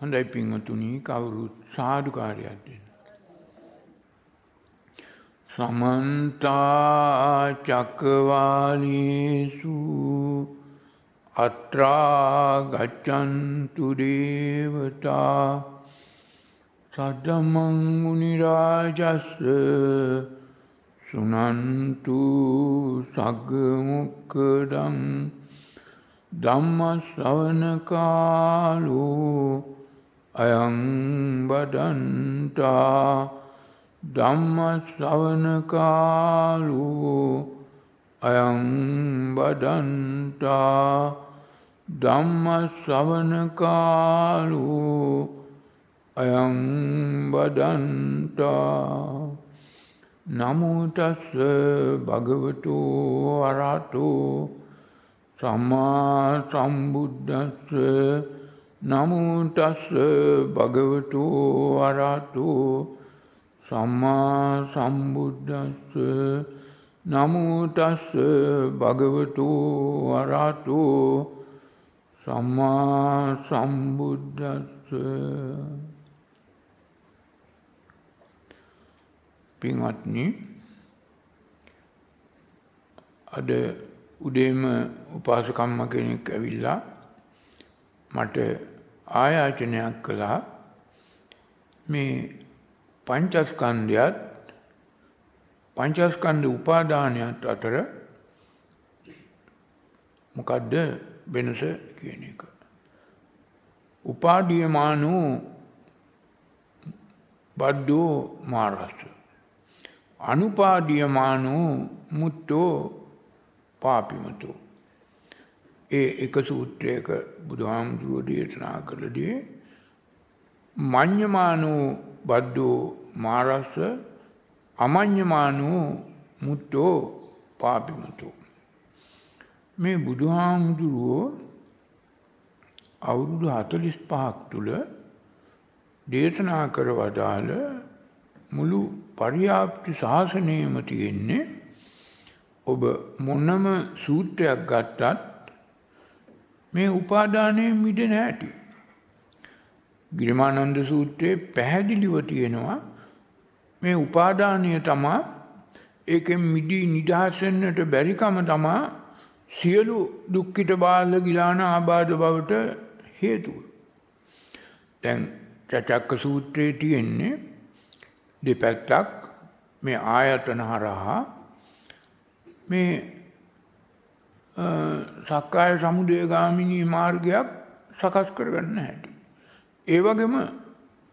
හොඳයි පින්වතුනි කවුරුත් සාදුකාරයක් දෙන්න. සමන්තා චක්කවාලේසු අත්‍රා ගච්ඡන්තු දේවතා සද්දමං මුනි රාජස්ස සුනන්තු සග්ග මොක්කදං ධම්ම ශ්‍රවණ කාලෝ අයං බදන්තා ධම්ම ශ්‍රවණ කාලෝ අයං බදන්තා ධම්ම ශ්‍රවණ කාලෝ අයං බදන්තා නමෝ තස්ස භගවතු අරහතෝ සම්මා සම්බුද්දස්ස නමෝ තස්ස භගවතු අරහතෝ සම්මා සම්බුද්දස්ස නමෝ තස්ස භගවතු අරහතෝ සම්මා සම්බුද්දස්ස පින්වත්නි අද උදේම උපාසකම්ම කෙනෙක් ඇවිල්ලා මට ආයාචනයක් කළා මේ පංචස්කන්ධයත් පංචස්කන්ධ උපාදානයත් අතර මොකද්ද වෙනස කියන එක. උපාදීයමානෝ බද්දෝ මාරස්ස. අනුපාදීයමානෝ මුත්තෝ පාපිමතු. ඒ එක සූත්‍රයක බුදුහාමුදුරුවෝ දේශනා කළදී මඤ්ඤමානෝ බද්දෝ මාරස්ස අමඤ්ඤමානෝ මුත්තෝ පාපිමතු. මේ බුදුහාමුදුරුවෝ අවුරුදු 45ක් තුල දේශනා කර වදාළ මුළු පරියාප්ති ශාසනයම තියෙන්නේ ඔබ මොනම සූත්‍රයක් ගත්තත් මේ උපාදානයෙන් මිදෙන හැටි. ගිරිමානන්ද සූත්‍රයේ පැහැදිලිව තියෙනවා මේ උපාදානය තමා ඒකෙන් මිදී නිදහස් වෙන්නට බැරිකම තමා සියලු දුක්ඛිත බාල ගිලාන ආබාධ බවට හේතුව. දැන් චචක්ක සූත්‍රයේ තියෙන්නේ දෙපැත්තක් මේ ආයතන හරහා මේ සක්කාය සමුදයගාමිනී මාර්ගයක් සකස් කරගන්න හැටි. ඒ වගේම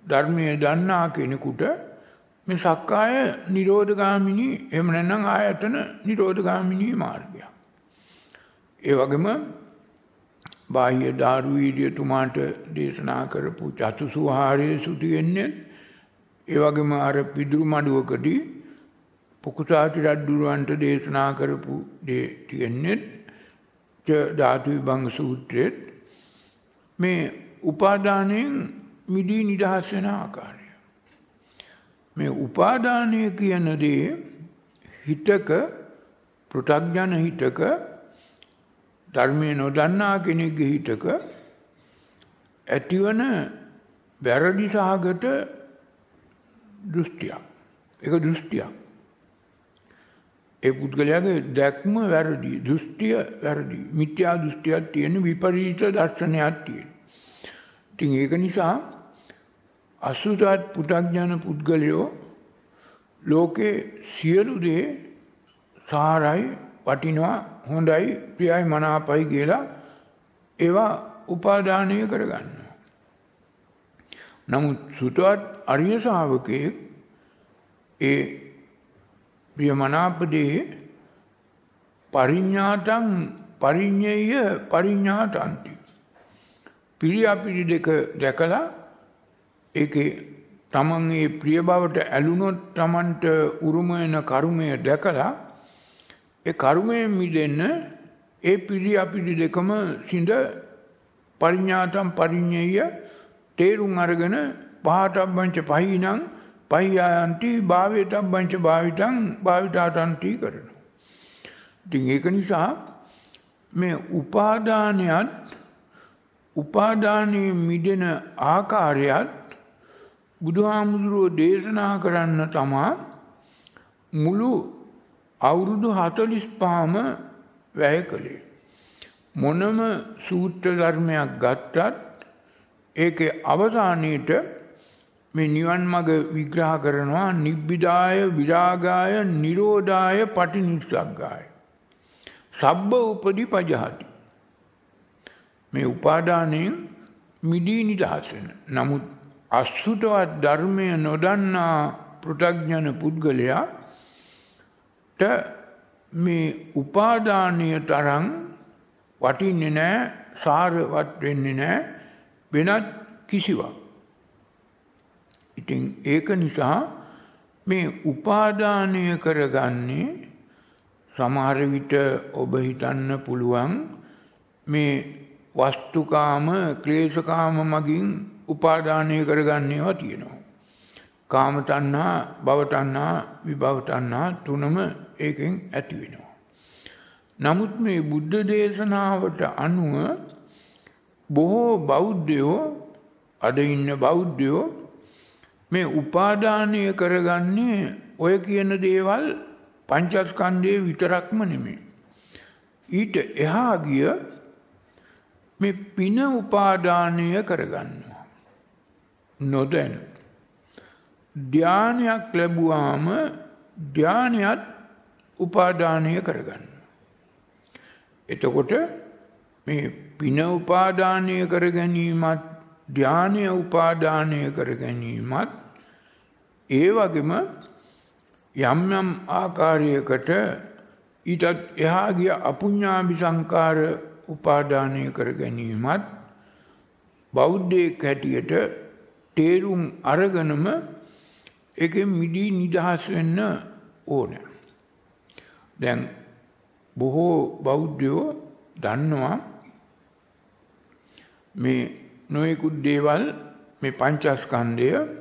ධර්මය දන්නා කෙනෙකුට මේ සක්කාය නිරෝධගාමිනී එහෙම නැත්නම් ආයතන නිරෝධගාමිනී මාර්ගයක්. ඒ වගේම බාහ්‍ය දාරුවීඩියතුමාට දේශනා කරපු චතුසුහාරයේසු තියෙන්නේ ඒ වගේම අර පිදුරු මඩුවකදී පොකුසාති රජුරවන්ට දේශනා කරපු දේ තියෙන්නේ ධාතු විභංග සූත්‍රයේත් මේ උපාදානයෙන් මිදී නිදහස් වෙන ආකාරය. මේ උපාදානය කියන දේ හිතක පෘථග්ජන හිතක ධර්මය නොදන්නා කෙනෙක්ගේ හිතක ඇතිවන වැරදි සහගත දෘෂ්ටියක්. එක දෘෂ්ටියක්. ඒ පුද්ගලයාගේ දැක්ම වැරදි දෘෂ්ටිය වැරදි මිත්‍යා දෘෂ්ටියක් තියෙන විපරීත දර්ශනයක් තියෙන. ඉතින් ඒක නිසා අසුතත් පු탁ඥාන පුද්ගලයෝ ලෝකේ සියලු දේ සාරයි වටිනවා හොඳයි ප්‍රියයි මනාපයි කියලා ඒවා උපාදානය කරගන්න. නමුත් සුතවත් අරිය ශාවකයෙක් ඒ ප්‍රියමනාපදේ පරිඥාතං පරිඤ්ඤය පරිඥාතන්ති. පිරියාපිරි දෙක දැකලා ඒකේ තමන් ඒ ප්‍රිය බවට ඇලුනොත් තමන්ට උරුම වෙන කර්මය දැකලා ඒ කර්මයෙන් මිදෙන්න ඒ පිරි අපිරි දෙකම සිඳ පරිඥාතම් පරිඤ්ඤය තේරුම් අරගෙන පහතබ්බංච පහිනං පහියායන්ති භාවයතබ්බංච භාවිතං භාවිතාතන්ති කරනවා. ඉතින් ඒක නිසා මේ උපාදානයත් උපාදානයේ මිදෙන ආකාරයත් බුදුහාමුදුරුවෝ දේශනා කරන්න තමා මුළු අවුරුදු හතලිස් පාම වැය කළේ. මොනම සූත්‍ර ධර්මයක් ගත්තත් ඒක අවසානයට මේ නිවන් මඟ විග්‍රහ කරනවා නිබ්බිදාය විරාගාය නිරෝධාය පටිනිස්සග්ගාය. සබ්බ උපදි පජහති. මේ උපාදානයෙන් මිදී නිදහසෙන. නමුත් අස්සුතවත් ධර්මය නොදන්නා පෘටග්ඥන පුද්ගලයාට මේ උපාදානය තරං වටින්නේ නෑ සාරවත් වෙන්නේ නෑ වෙනත් කිසිවක්. ඉතින් ඒක නිසා මේ උපාදානය කරගන්නේ සමහර විට ඔබ හිතන්න පුළුවන් මේ වස්තුකාම ක්ලේශකාම මගින් උපාදානය කරගන්නේවා තියෙනවා. කාම තණ්හා, භව තණ්හා, විභව තණ්හා තුනම ඒකෙන් ඇති වෙනවා. නමුත් මේ බුද්ධ දේශනාවට අනුව බොහෝ බෞද්ධයෝ අද ඉන්න බෞද්ධයෝ මේ උපාදානය කරගන්නේ ඔය කියන දේවල් පංචස්කන්ධයේ විතරක්ම නෙමෙයි. ඊට එහා ගිය මේ පින උපාදානය කරගන්නවා. නොදැන. ධ්‍යානයක් ලැබුවාම ධ්‍යානයත් උපාදානය කරගන්න. එතකොට මේ පින උපාදානය කර ගැනීමත් ධ්‍යානය උපාදානය කර ගැනීමත් ඒ වගේම යම් යම් ආකාරයකට ඊටත් එහා ගිය අපුඤ්ඤාභි සංකාර උපාදානය කර ගැනීමත් බෞද්ධයෙක් හැටියට තේරුම් අරගෙනම ඒකෙන් මිදී නිදහස් වෙන්න ඕන. දැන් බොහෝ බෞද්ධයෝ දන්නවා මේ නොයෙකුත් දේවල් මේ පංචස්කන්ධය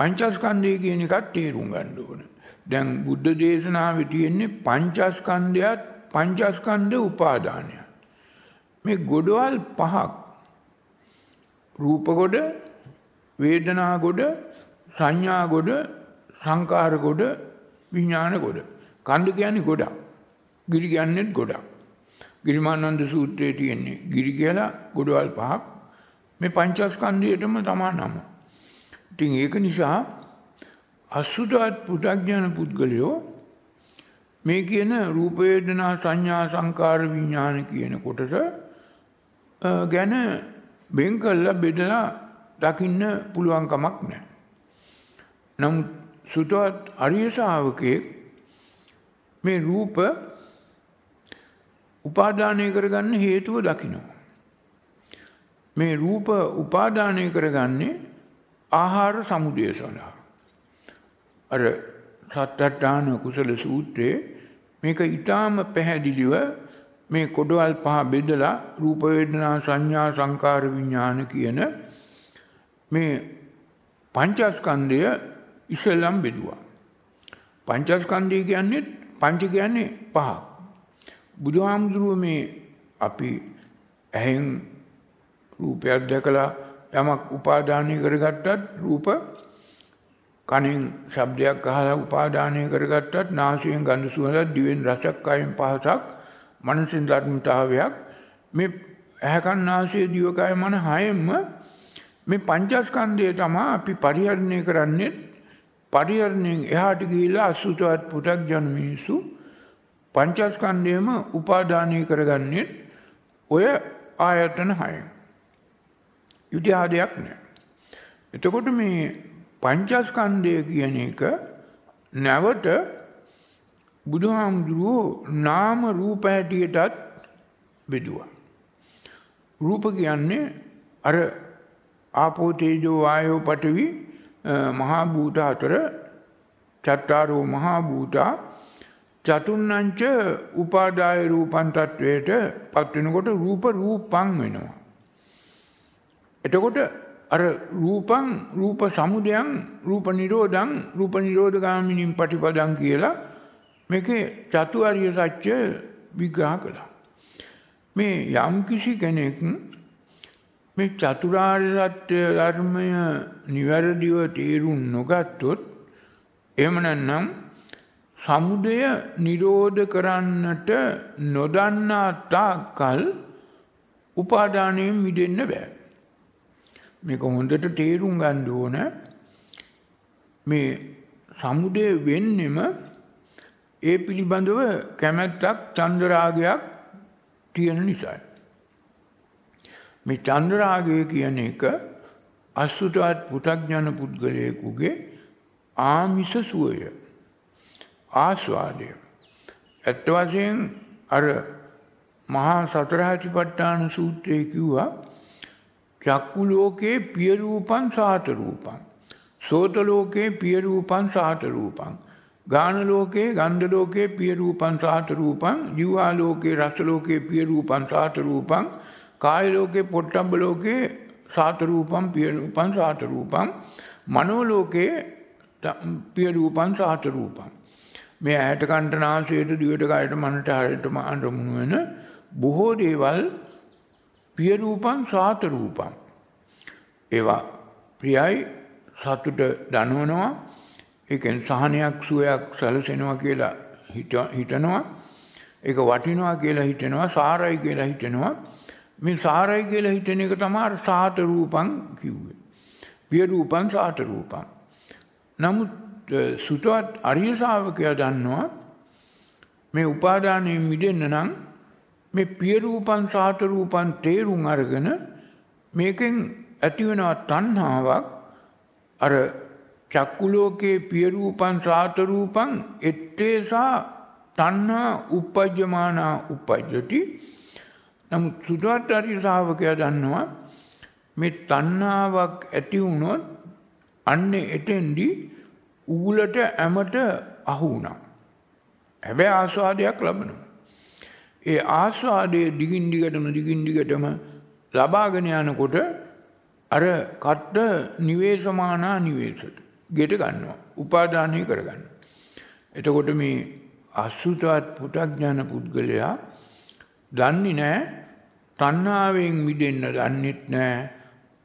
පංචස්කන්ධය කියන එකත් තේරුම් ගන්න ඕන. දැන් බුද්ධ දේශනාවේ තියෙන්නේ පංචස්කන්ධයත් පංචස්කන්ධ උපාදානය. මේ ගොඩවල් පහක් රූප ගොඩ වේදනා ගොඩ සංඥා ගොඩ සංකාර ගොඩ විඥාන ගොඩ කන්ද කියන්නේ ගොඩක් ගිරි කියන්නේත් ගොඩක් ගිරිමානන්ද සූත්‍රයේ තියෙන්නේ ගිරි කියලා ගොඩවල් පහක් මේ පංචස්කන්ධයටම තමා නම. ඉතින් ඒක නිසා අසුතවත් පු탁ඥාන පුද්ගලයෝ මේ කියන රූප වේදනා සංඥා සංකාර විඥාන කියන කොටස ගැන බෙන් කළා බෙදලා දකින්න පුළුවන් කමක් නැහැ. නමුත් සුතවත් අරිය ශාවකයෙක් මේ රූප උපාදානය කරගන්න හේතුව දකිනවා. මේ රූප උපාදානය කරගන්නේ ආහාර සමුදය සඳහා. අර සත්තට්ඨාන කුසල සූත්‍රයේ මේක ඊටාම පැහැදිලිව මේ කොඩවල් පහ බෙදලා රූප වේදනා සංඥා සංකාර විඥාන කියන මේ පංචස්කන්ධය ඉස්සෙල්ලම් බෙදුවා. පංචස්කන්ධය කියන්නේ පංච කියන්නේ පහ. බුදුහාමුදුරුව මේ අපි ඇහෙන් රූපයක් දැකලා යමක් උපාදානය කරගත්තත් රූප කනින් ශබ්දයක් අහලා උපාදානය කරගත්තත් නාසයෙන් ගඳ සුවඳක් දිවෙන් රසක් කයෙන් පහසක් මනසින් ධර්මතාවයක් මේ ඇහැකන් නාසය දිවකය මන හයෙන්ම මේ පංචස්කන්ධය තමයි අපි පරිහරණය කරන්නේ පරිහරණයෙන් එහාට ගිහිල්ලා අසුතවත් පු탁ජන මිනිසු පංචස්කන්ධයම උපාදානය කරගන්නේ ඔය ආයතන හයෙන්. ඉතිහාදයක් නෑ. එතකොට මේ පංචස්කන්ධය කියන එක නැවත බුදුහාමුදුරුවෝ නාම රූප හැටියටත් බෙදුවා. රූප කියන්නේ අර ආපෝ තේජෝ වායෝ පඨවි මහා භූත අතර චත්තාරෝ මහා භූතා චතුන්නංච උපාදාය රූපන් තත්වයට පත් වෙනකොට රූප රූපං වෙනවා. එතකොට අර රූපං රූප සමුදයන් රූප නිරෝධං රූප නිරෝධගාමිනින් පටිපදං කියලා මේකේ චතුාර්ය සත්‍ය විග්‍රහ කළා. මේ යම් කිසි කෙනෙක් මේ චතුරාර්ය සත්‍ය ධර්මය නිවැරදිව තේරුම් නොගත්තොත් එහෙම නැත්නම් සමුදය නිරෝධ කරන්නට නොදන්නා තාක්කල් උපාදානයෙන් මිදෙන්න බෑ. මේක හොඳට තේරුම් ගන්න ඕන මේ සමුදය වෙන්නෙම ඒ පිළිබඳව කැමැත්තක් චන්දරාගයක් තියෙන නිසායි. මේ චන්දරාගය කියන එක අසුතවත් පුටක්ඥන පුද්ගලයෙකුගේ ආමිස සුවය ආස්වාදය. ඇත්ත වශයෙන් අර මහා සතරාතිපට්ඨාන සූත්‍රයේ කිව්වා චක්කු ලෝකේ පිය රූපං සාත රූපං. සෝත ලෝකේ පිය රූපං සාත රූපං. ගාන ලෝකේ ගන්ධ ලෝකේ පිය රූපං සාත රූපං. ජීවා ලෝකේ රස ලෝකේ පිය රූපං සාත රූපං. කාය ලෝකේ පොට්ටම්බ ලෝකේ සාත රූපං පිය රූපං සාත රූපං. මනෝ ලෝකේ පිය රූපං සාත රූපං. මේ ඇයට කන්ට නාසයට දිවට කයට මනට හරියටම අරමුණු වෙන බොහෝ දේවල් පිය රූපං සාත රූපං ඒවා ප්‍රියයි සතුට දනවනවා. ඒකෙන් සහනයක් සුවයක් සැලසෙනවා කියලා හිතනවා. ඒක වටිනවා කියලා හිතෙනවා සාරයි කියලා හිතෙනවා. මේ සාරයි කියලා හිතෙන එක තමයි සාත රූපං කිව්වේ. පිය රූපං සාත රූපං නමුත් සුතවත් අරිය ශාවකයා දන්නවා මේ උපාදානයෙන් මිදෙන්න නම් මේ පිය රූපං සාත රූපං තේරුම් අරගෙන මේකෙන් ඇති වෙනවා තණ්හාවක් අර චක්කු ලෝකේ පිය රූපං සාත රූපං ettesa තණ්හා uppajjamana uppajjati නමුත් සුදවත් අරිය ශාවකයා දන්නවා මේ තණ්හාවක් ඇති වුණොත් අන්නේ එතෙන්දී ඌලට ඇමට අහු වුණා. හැබැයි ආස්වාදයක් ලබනවා. ඒ ආස්වාදයේ දිගින් දිගටම දිගින් දිගටම ලබාගෙන යනකොට අර කට්ට නිවේශමානා නිවේශට ගෙට ගන්නවා. උපාදානය කරගන්න. එතකොට මේ අසුතවත් පුටක්ඥාන පුද්ගලයා දන්නේ නැහැ තණ්හාවෙන් මිදෙන්න දන්නෙත් නැහැ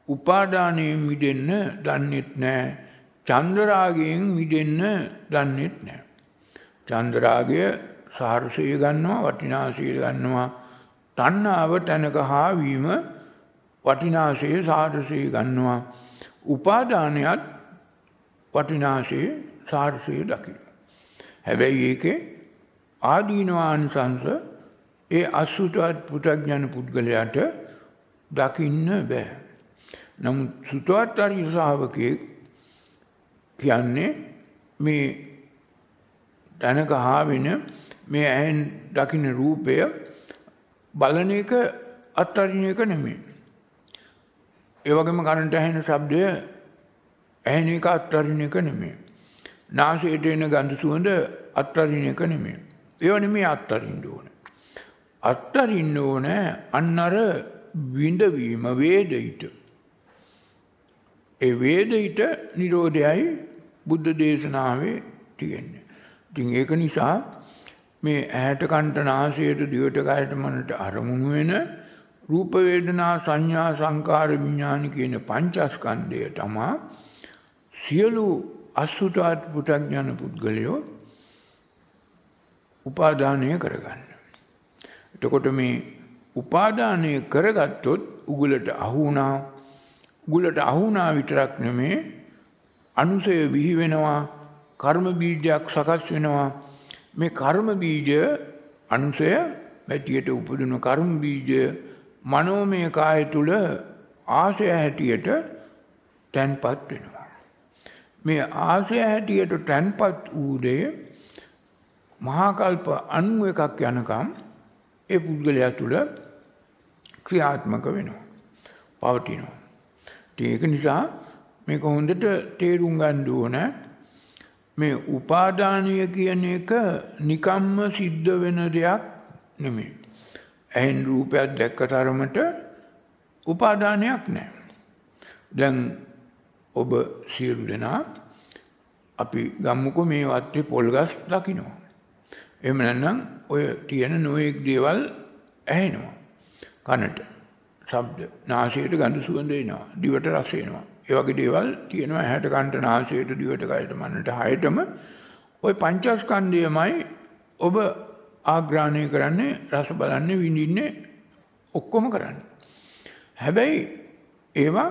උපාදානයෙන් මිදෙන්න දන්නෙත් නැහැ චන්ද්‍රරාගයෙන් මිදෙන්න දන්නෙත් නැහැ. චන්ද්‍රරාගය සාරසය ගන්නවා වටිනාශය ගන්නවා තණ්හාව තැනක හාවීම වටිනාශය සාරසය ගන්නවා උපාදානයත් වටිනාශය සාරසය දකින. හැබැයි ඒකේ ආදීනවානිසංස ඒ අසුතවත් පුටඥන පුද්ගලයාට දකින්න බෑ. නමුත් සුතවත් අරිය ශාවකයෙක් කියන්නේ මේ තැනක හාවෙන මේ ඇහෙන් දකින රූපය බලන එක අත්තරින එක නෙමෙයි. ඒ වගේම කනට ඇහෙන ශබ්දය ඇහෙන එක අත්තරින එක නෙමෙයි. නාසයට එන ගඳ සුවඳ අත්තරින එක නෙමෙයි. ඒව නෙමෙයි අත්තරින්න ඕනේ. අත්තරින්න ඕනේ අන්න අර විඳවීම වේදිත. ඒ වේදිත නිරෝධයයි බුද්ධ දේශනාවේ තියෙන්නේ. ඉතින් ඒක නිසා මේ ඇහැට කන්ට නාසයට දිවට කයට මනට අරමුණු වෙන රූප වේදනා සංඥා සංකාර විඥාන කියන පංචස්කන්ධය තමයි සියලු අසුතවත් පු탁ඥාන පුද්ගලයෝ උපාදානය කරගන්න. එතකොට මේ උපාදානය කරගත්තොත් උගලට අහු වුණා උගලට අහු වුණා විතරක් නෙමේ අනුසය විහි වෙනවා කර්ම බීජයක් සකස් වෙනවා මේ කර්ම බීජ අනුසය වැටියට උපදින කර්ම බීජ මනෝමය කාය තුල ආශය හැටියට තැන්පත් වෙනවා. මේ ආශය හැටියට තැන්පත් වූ මහා කල්ප 91ක් යනකම් ඒ පුද්ගලයා තුල ක්‍රියාත්මක වෙනවා පවතිනවා. ඒක නිසා මේක හොඳට තේරුම් ගන්න ඕන මේ උපාදානය කියන එක නිකම්ම සිද්ධ වෙන දෙයක් නෙමෙයි. ඇහෙන් රූපයක් දැක්ක තරමට උපාදානයක් නැහැ. දැන් ඔබ සියලු දෙනා අපි ගම්මුකෝ මේ වත්තේ පොල් ගස් දකින්නවා. එහෙම නැත්නම් ඔය තියෙන නොයෙක් දේවල් ඇහෙනවා. කනට. ශබ්ද. නාසයට ගඳ සුවඳ එනවා. දිවට රස එනවා. ඒ වගේ දේවල් තියෙනවා ඇහැට කනට නාසයට දිවට කයට මනට හයටම ওই පංචස්කන්ධයමයි ඔබ ආග්‍රහණය කරන්නේ රස බලන්නේ විඳින්නේ ඔක්කොම කරන්නේ. හැබැයි ඒවා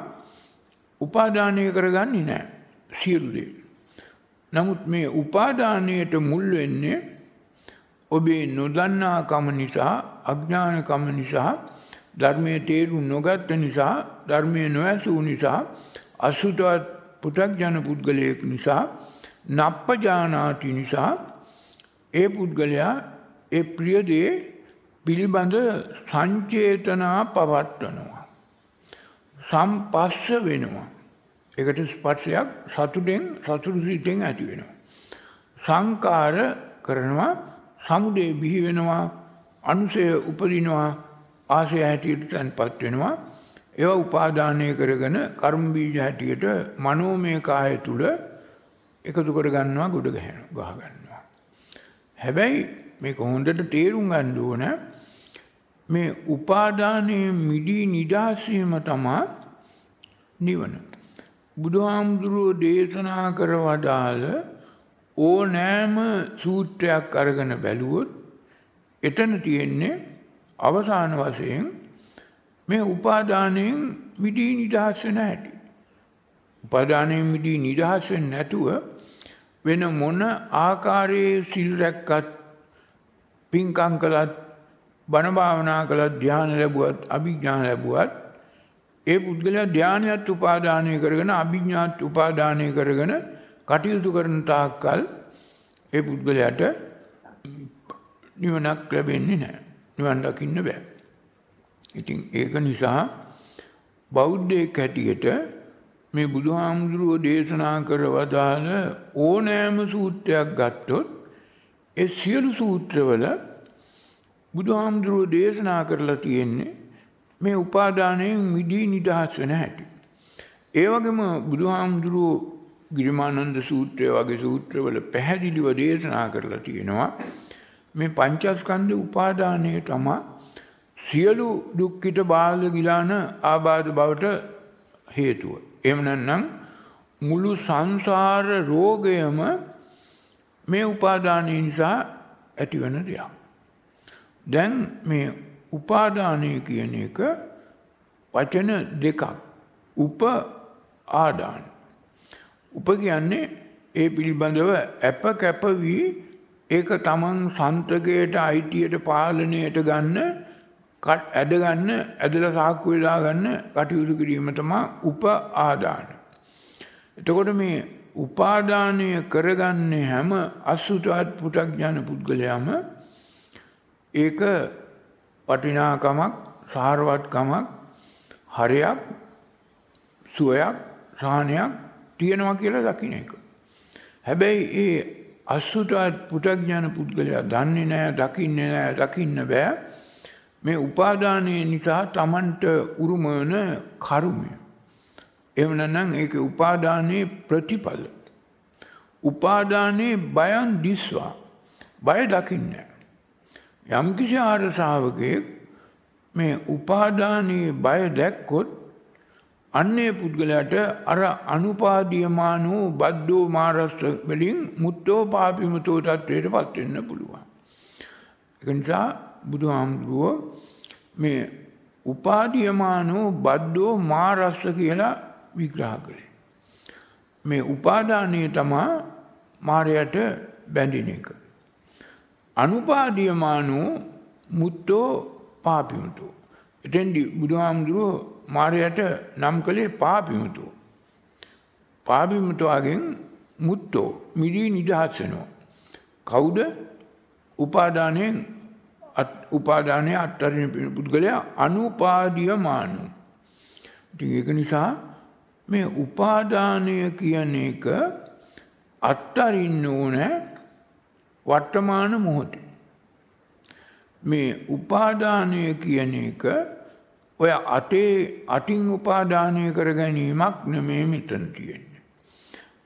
උපාදානය කරගන්නේ නැහැ. සියලු දේ. නමුත් මේ උපාදානයට මුල් වෙන්නේ ඔබේ නොදන්නාකම නිසා අඥානකම නිසා ධර්මයේ තේරුම් නොගත්ත නිසා ධර්මයේ නොඇසූ නිසා අසුතවත් පු탁ජන පුද්ගලයෙක් නිසා නප්පජානාති නිසා ඒ පුද්ගලයා ඒ ප්‍රිය දේ පිළිබඳ සංචේතනා පවත්වනවා. සම්පස්ස වෙනවා. ඒකට ස්පර්ශයක් සතුටෙන් සතුටු සිතෙන් ඇති වෙනවා. සංකාර කරනවා සමුදේ බිහි වෙනවා අනුසය උපදිනවා ආසය හැටියට තැන්පත් වෙනවා ඒවා උපාදානය කරගෙන කර්ම බීජ හැටියට මනෝමය කාය තුල එකතු කරගන්නවා ගොඩ ගහනවා ගහගන්නවා. හැබැයි මේක හොඳට තේරුම් ගන්න ඕන මේ උපාදානයේ මිදී නිදාසීම තමා නිවන. බුදුහාමුදුරුවෝ දේශනා කර වදාළ ඕනෑම සූත්‍රයක් අරගෙන බැලුවොත් එතන තියෙන්නේ අවසාන වශයෙන් මේ උපාදානයෙන් මිදී නිදහස් වෙන හැටි. උපාදානයෙන් මිදී නිදහස් වෙන්නේ නැතුව වෙන මොන ආකාරයේ සිල් රැක්කත් පින්කම් කළත් බණ භාවනා කළත් ධ්‍යාන ලැබුවත් අභිඥා ලැබුවත් ඒ පුද්ගලයා ධ්‍යානයත් උපාදානය කරගෙන අභිඥාත් උපාදානය කරගෙන කටයුතු කරන තාක්කල් ඒ පුද්ගලයාට නිවනක් ලැබෙන්නේ නැහැ. නිවන් දකින්න බෑ. ඉතින් ඒක නිසා බෞද්ධයෙක් හැටියට මේ බුදුහාමුදුරුවෝ දේශනා කර වදාළ ඕනෑම සූත්‍රයක් ගත්තොත් ඒ සියලු සූත්‍රවල බුදුහාමුදුරුවෝ දේශනා කරලා තියෙන්නේ මේ උපාදානයෙන් මිදී නිදහස් වෙන හැටි. ඒ වගේම බුදුහාමුදුරුවෝ ගිරිමානන්ද සූත්‍රය වගේ සූත්‍රවල පැහැදිලිව දේශනා කරලා තියෙනවා මේ පංචස්කන්ධ උපාදානය තමා සියලු දුක්ඛිත බාල ගිලාන ආබාධ බවට හේතුව. එහෙම නැත්නම් මුළු සංසාර රෝගයම මේ උපාදානය නිසා ඇතිවන දෙයක්. දැන් මේ උපාදානය කියන එක වචන දෙකක්. උප ආදාන. උප කියන්නේ ඒ පිළිබඳව ඇප කැප වී ඒක තමන් සන්තකයට අයිතියට පාලනයට ගන්න ඇදගන්න ඇදලා සාක්කු වෙලා ගන්න කටයුතු කිරීම තමයි උප ආදාන. එතකොට මේ උපාදානය කරගන්නේ හැම අසුතවත් පු탁ඥාන පුද්ගලයාම ඒක වටිනාකමක් සාරවත්කමක් හරයක් සුවයක් සාහනයක් තියෙනවා කියලා දකින්න එක. හැබැයි ඒ අසුතවත් පු탁ඥාන පුද්ගලයා දන්නේ නැහැ දකින්නේ නැහැ දකින්න බෑ මේ උපාදානය නිසා Tamanට උරුමන කර්මය. එහෙම නැත්නම් ඒකේ උපාදානයේ ප්‍රතිඵල. උපාදානයේ බයන් දිස්වා බය දකින්නේ යම්කිසි ආර ශ්‍රාවකයෙක් මේ උපාදානයේ බය දැක්කොත් අන්නේ පුද්ගලයාට අර අනුපාදීයමාන වූ බද්දෝ මාරස්ස වලින් මුත්තෝ පාපිමුතෝ තත්වයට පත් වෙන්න පුළුවන්. ඒ නිසා බුදුහාමුදුරුවෝ මේ උපාදීයමාන වූ බද්දෝ මාරස්ස කියලා විග්‍රහ කළේ. මේ උපාදානීය තමා මාරයට බැඳින එක. අනුපාදීයමානෝ මුත්තෝ පාපිමුතෝ. එතෙන්දි බුදුහාමුදුරුවෝ මාරයට නම් කළේ පාපිමුතෝ. පාපිමුතෝගෙන් මුත්තෝ මිදී නිදහස් වෙනවා. කවුද? උපාදානයෙන් උපාදානය අත්තරින පුද්ගලයා අනුපාදීයමානු. ඉතින් ඒක නිසා මේ උපාදානය කියන එක අත්තරින්න ඕනේ වර්තමාන මොහොතේ. මේ උපාදානය කියන එක ඔය අතේ අටින් උපාදානය කර ගැනීමක් නෙමේ මෙතන තියෙන්නේ.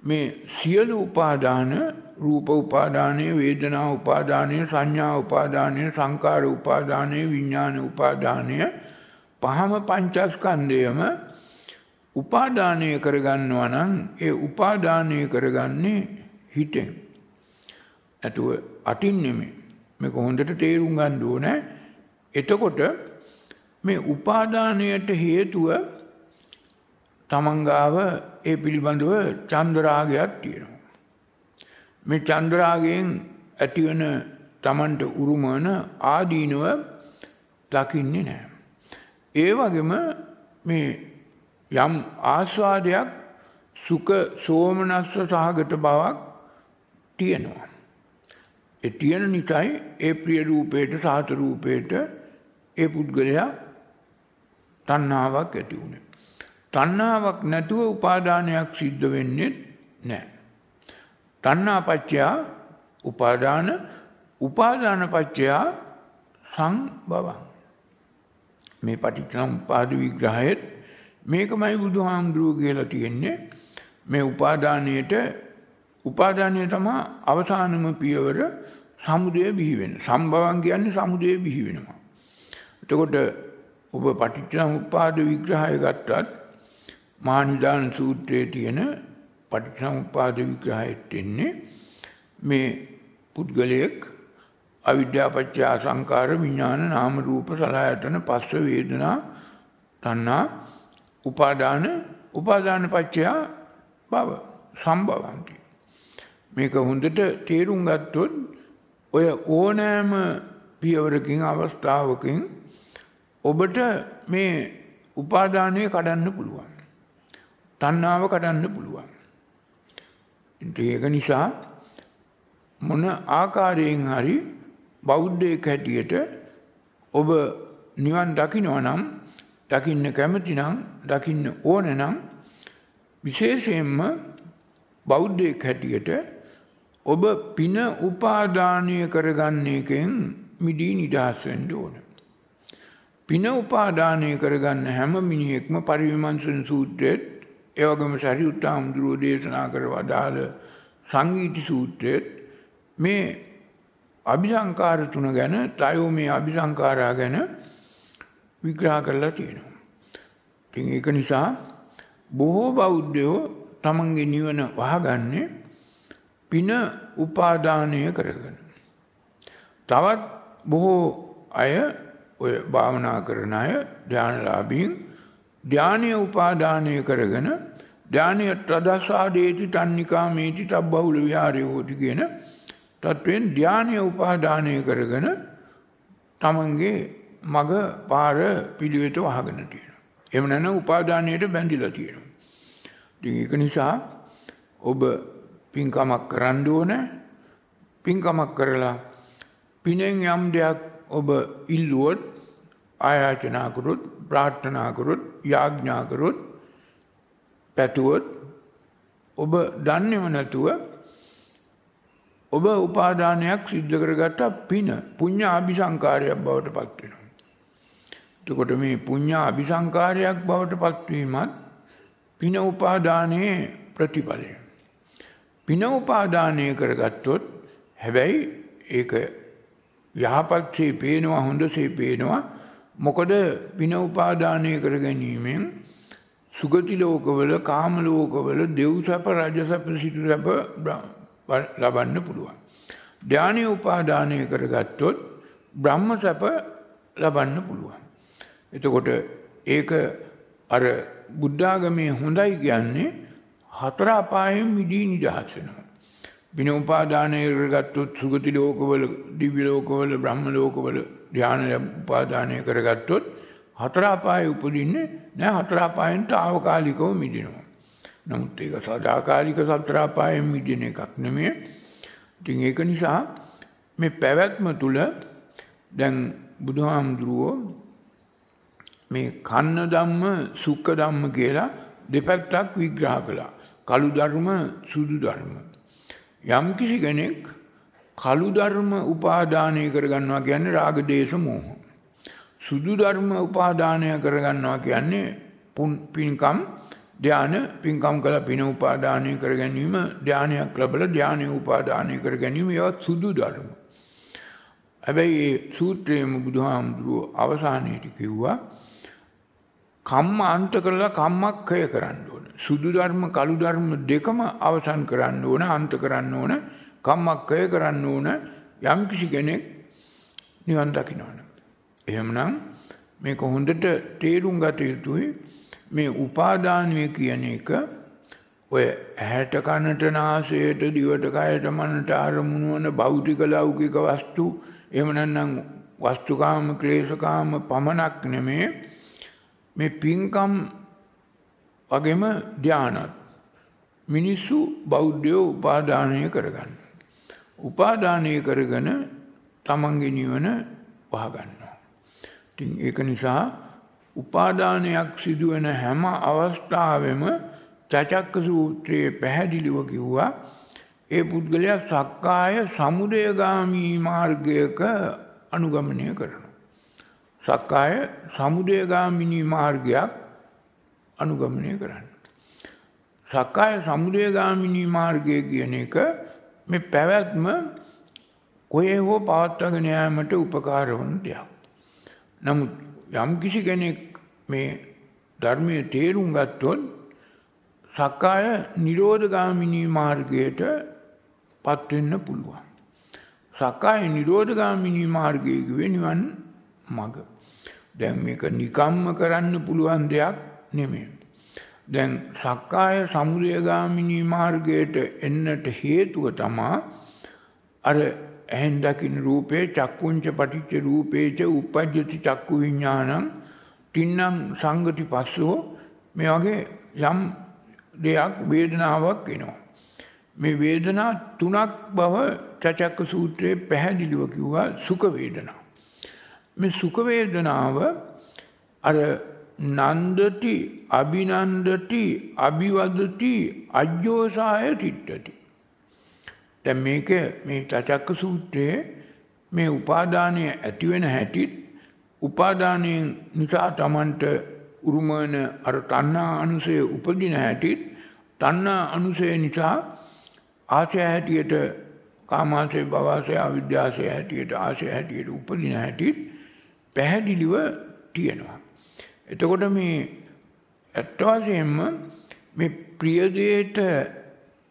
මේ සියලු උපාදාන රූප උපාදානය වේදනා උපාදානය සංඥා උපාදානය සංකාර උපාදානය විඤ්ඥාන උපාදානය පහම පංචස්කන්ධයම උපාදානය කරගන්නවා නම් ඒ උපාදානය කරගන්නේ හිතෙන්. ඇතුව අටින් නෙමේ. මේක හොඳට තේරුම් ගන්න ඕනේ. එතකොට මේ උපාදානයට හේතුව තමන්ගාව ඒ පිළිබඳව චන්දරාගයක් තියෙනවා. මේ චන්දරාගයෙන් ඇතිවන තමන්ට උරුමන ආදීනව දකින්නේ නෑ. ඒ වගේම මේ යම් ආස්වාදයක් සුඛ සෝමනස්ස සහගත බවක් තියෙනවා. ඒ තියෙන නිසායි ඒ ප්‍රිය රූපේට සාත රූපේට ඒ පුද්ගලයා තණ්හාවක් ඇති වුණේ. තණ්හාවක් නැතුව උපාදානයක් සිද්ධ වෙන්නේ නැහැ. තණ්හාපච්චය උපාදාන උපාදානපච්චය සංභවං මේ පටිච්චසමුප්පාද විග්‍රහයේත් මේකමයි බුදුහාමුදුරුවෝ කියලා තියෙන්නේ මේ උපාදානයට උපාදානය තමයි අවසානම පියවර සමුදය බිහි වෙන. සම්භවං කියන්නේ සමුදය බිහි වෙනවා. එතකොට ඔබ පටිච්චසමුප්පාද විග්‍රහය ගත්තත් මහනිදාන සූත්‍රයේ තියෙන පටිච්චසමුප්පාද විග්‍රහයට එන්නේ මේ පුද්ගලයෙක් අවිද්‍යාපච්චය සංකාර විඥාන නාම රූප සලආයතන පස්ස වේදනා තණ්හා උපාදාන උපාදාන පච්චය භව සම්භවಂತಿ මේක හොඳට තේරුම් ගත්තොත් ඔය ඕනෑම පියවරකින් අවස්ථාවකින් ඔබට මේ උපාදානය කඩන්න පුළුවන්. තණ්හාව කඩන්න පුළුවන්. ඒක නිසා මොන ආකාරයෙන් හරි බෞද්ධයෙක් හැටියට ඔබ නිවන් දකිනවා නම් දකින්න කැමති නම් දකින්න ඕන නම් විශේෂයෙන්ම බෞද්ධයෙක් හැටියට ඔබ පින උපාදානය කරගන්න එකෙන් මිදී නිදහස් වෙන්න ඕන. පින උපාදානය කරගන්න හැම මිනිහෙක්ම පරිවිමංසන සූත්‍රයේත් ඒ වගේම සරියුත් හාමුදුරුවෝ දේශනා කර වදාළ සංගීති සූත්‍රයේත් මේ අபிසංකාර තුන ගැන තයෝ මේ අபிසංකාරා ගැන විග්‍රහ කරලා තියෙනවා. ඉතින් ඒක නිසා බොහෝ බෞද්ධයෝ තමන්ගේ නිවන වහගන්නේ පින උපාදානය කරගෙන. තවත් බොහෝ අය ඔය භාවනා කරන අය ධ්‍යානලාභීන් ධ්‍යානය උපාදානය කරගෙන ධ්‍යානය ත්‍රදස්සාදේති තන්නිකා මේති තබ්බහුල විහාරය හෝති කියන තත්ත්වයෙන් ධ්‍යානය උපාදානය කරගෙන තමන්ගේ මග පාර පිළිවෙත වහගෙන තියෙන. එම නැන උපාදානයට බැඳිලා තියෙනවා. ඉතින් ඒක නිසා ඔබ පින්කමක් කරන්න ඕන පින්කමක් කරලා පිනෙන් යම් දෙයක් ඔබ ඉල්ලුවොත් ආයාචනා කරොත් ප්‍රාර්ථනා කරොත් යාඥා කරොත් පැතුවොත් ඔබ දන්නේම නැතුව ඔබ උපාදානයක් සිද්ධ කරගත්ත පින පුඤ්ඤ අபிසංකාරයක් බවට පත් වෙනවා. එතකොට මේ පුඤ්ඤ අபிසංකාරයක් බවට පත්වීමත් පින උපාදානයේ ප්‍රතිඵලය. පින උපාදානය කරගත්තොත් හැබැයි ඒක යහපත්සේ පේනවා හොඳසේ පේනවා මොකද පින උපාදානය කර ගැනීමෙන් සුගති ලෝකවල කාම ලෝකවල දෙව් සැප රජ සැප සිටු සැප ලබන්න පුළුවන්. ධානය උපාදානය කරගත්තොත් බ්‍රහ්ම සැප ලබන්න පුළුවන්. එතකොට ඒක අර බුද්ධාගමේ හොඳයි කියන්නේ හතර අපායෙන් මිදී නිදහස් වෙනවා. බින උපාදානය කරගත්තොත් සුගති ලෝකවල දිව්‍ය ලෝකවල බ්‍රහ්ම ලෝකවල ධානය උපාදානය කරගත්තොත් හතර අපායේ උපදින්නේ නෑ හතර අපායෙන් తాවකාලිකව මිදිනවා. නමුත් ඒක සදාකාලික සතර අපායෙන් මිදින එකක් නෙමෙයි. ඉතින් ඒක නිසා මේ පැවැත්ම තුල දැන් බුදුහාමුදුරුවෝ මේ කන්න ධම්ම සුඛ ධම්ම කියලා දෙපැත්තක් විග්‍රහ කළා. කළු ධර්ම සුදු ධර්ම. යම් කිසි කෙනෙක් කළු ධර්ම උපාදානය කරගන්නවා කියන්නේ රාග දේශ මොහ. සුදු ධර්ම උපාදානය කරගන්නවා කියන්නේ පින්කම් ධාන පින්කම් කළ පින උපාදානය කර ගැනීම ධානයක් ලැබලා ධානය උපාදානය කර ගැනීම ඒවත් සුදු ධර්ම. හැබැයි ඒ සූත්‍රයේම බුදුහාමුදුරුව අවසානයේදී කිව්වා කම්ම අන්ත කරලා කම්මක්ඛය කරන්න ඕන. සුදු ධර්ම කළු ධර්ම දෙකම අවසන් කරන්න ඕන අන්ත කරන්න ඕන කම්මක්ඛය කරන්න ඕන යම් කිසි කෙනෙක් නිවන් දකින්නවනේ. එහෙමනම් මේක හොඳට තේරුම් ගත යුතුයි මේ උපාදානය කියන එක ඔය ඇහැට කනට නාසයට දිවට කයට මනට අරමුණු වන භෞතික ලෞකික වස්තු එහෙම නැත්නම් වස්තුකාම ක්ලේශකාම පමණක් නෙමේ මේ පින්කම් වගේම ධානත් මිනිස්සු බෞද්ධයෝ උපාදානය කරගන්න. උපාදානය කරගෙන තමන්ගේ නිවන වහගන්නවා. ඉතින් ඒක නිසා උපාදානයක් සිදුවෙන හැම අවස්ථාවෙම චචක්ක සූත්‍රයේ පැහැදිලිව කිව්වා ඒ පුද්ගලයා සක්කාය සමුදයගාමී මාර්ගයක අනුගමනය කරනවා. සක්කාය සමුදයගාමිනී මාර්ගයක් අනුගමනය කරන්න. සක්කාය සමුදයගාමිනී මාර්ගය කියන එක මේ පැවැත්ම කොහේ හෝ පවත්වාගෙන යාමට උපකාර වන දෙයක්. නමුත් යම් කිසි කෙනෙක් මේ ධර්මයේ තේරුම් ගත්තොත් සක්කාය නිරෝධගාමිනී මාර්ගයට පත් වෙන්න පුළුවන්. සක්කාය නිරෝධගාමිනී මාර්ගයේ කිව්වේ නිවන් මඟ. දැන් මේක නිකම්ම කරන්න පුළුවන් දෙයක් නෙමෙයි. දැන් සක්කාය සමුදයගාමිනී මාර්ගයට එන්නට හේතුව තමා අර ඇහෙන් දකින්න රූපේ චක්කුංච පටිච්ච රූපේච උපජ්ජති චක්කු විඥානං තින්නම් සංගති පස්සෝ මේ වගේ යම් දෙයක් වේදනාවක් එනවා. මේ වේදනා තුනක් බව චචක්ක සූත්‍රයේ පැහැදිලිව කිව්වා සුඛ වේදනා. මේ සුඛ වේදනාව අර නන්දති අභිනන්දති අභිවදති අජ්ජෝසාය තිට්ඨති දැන් මේක මේ චචක්ක සූත්‍රයේ මේ උපාදානය ඇති වෙන හැටිත් උපාදානයෙන් නිසා Tamanට උරුමන අර තණ්හා අනුසය උපදින හැටිත් තණ්හා අනුසය නිසා ආශය හැටියට කාමාශය භවශය අවිද්‍යාශය හැටියට ආශය හැටියට උපදින හැටිත් පැහැදිලිව තියෙනවා. එතකොට මේ ඇත්ත වශයෙන්ම මේ ප්‍රිය දෙයට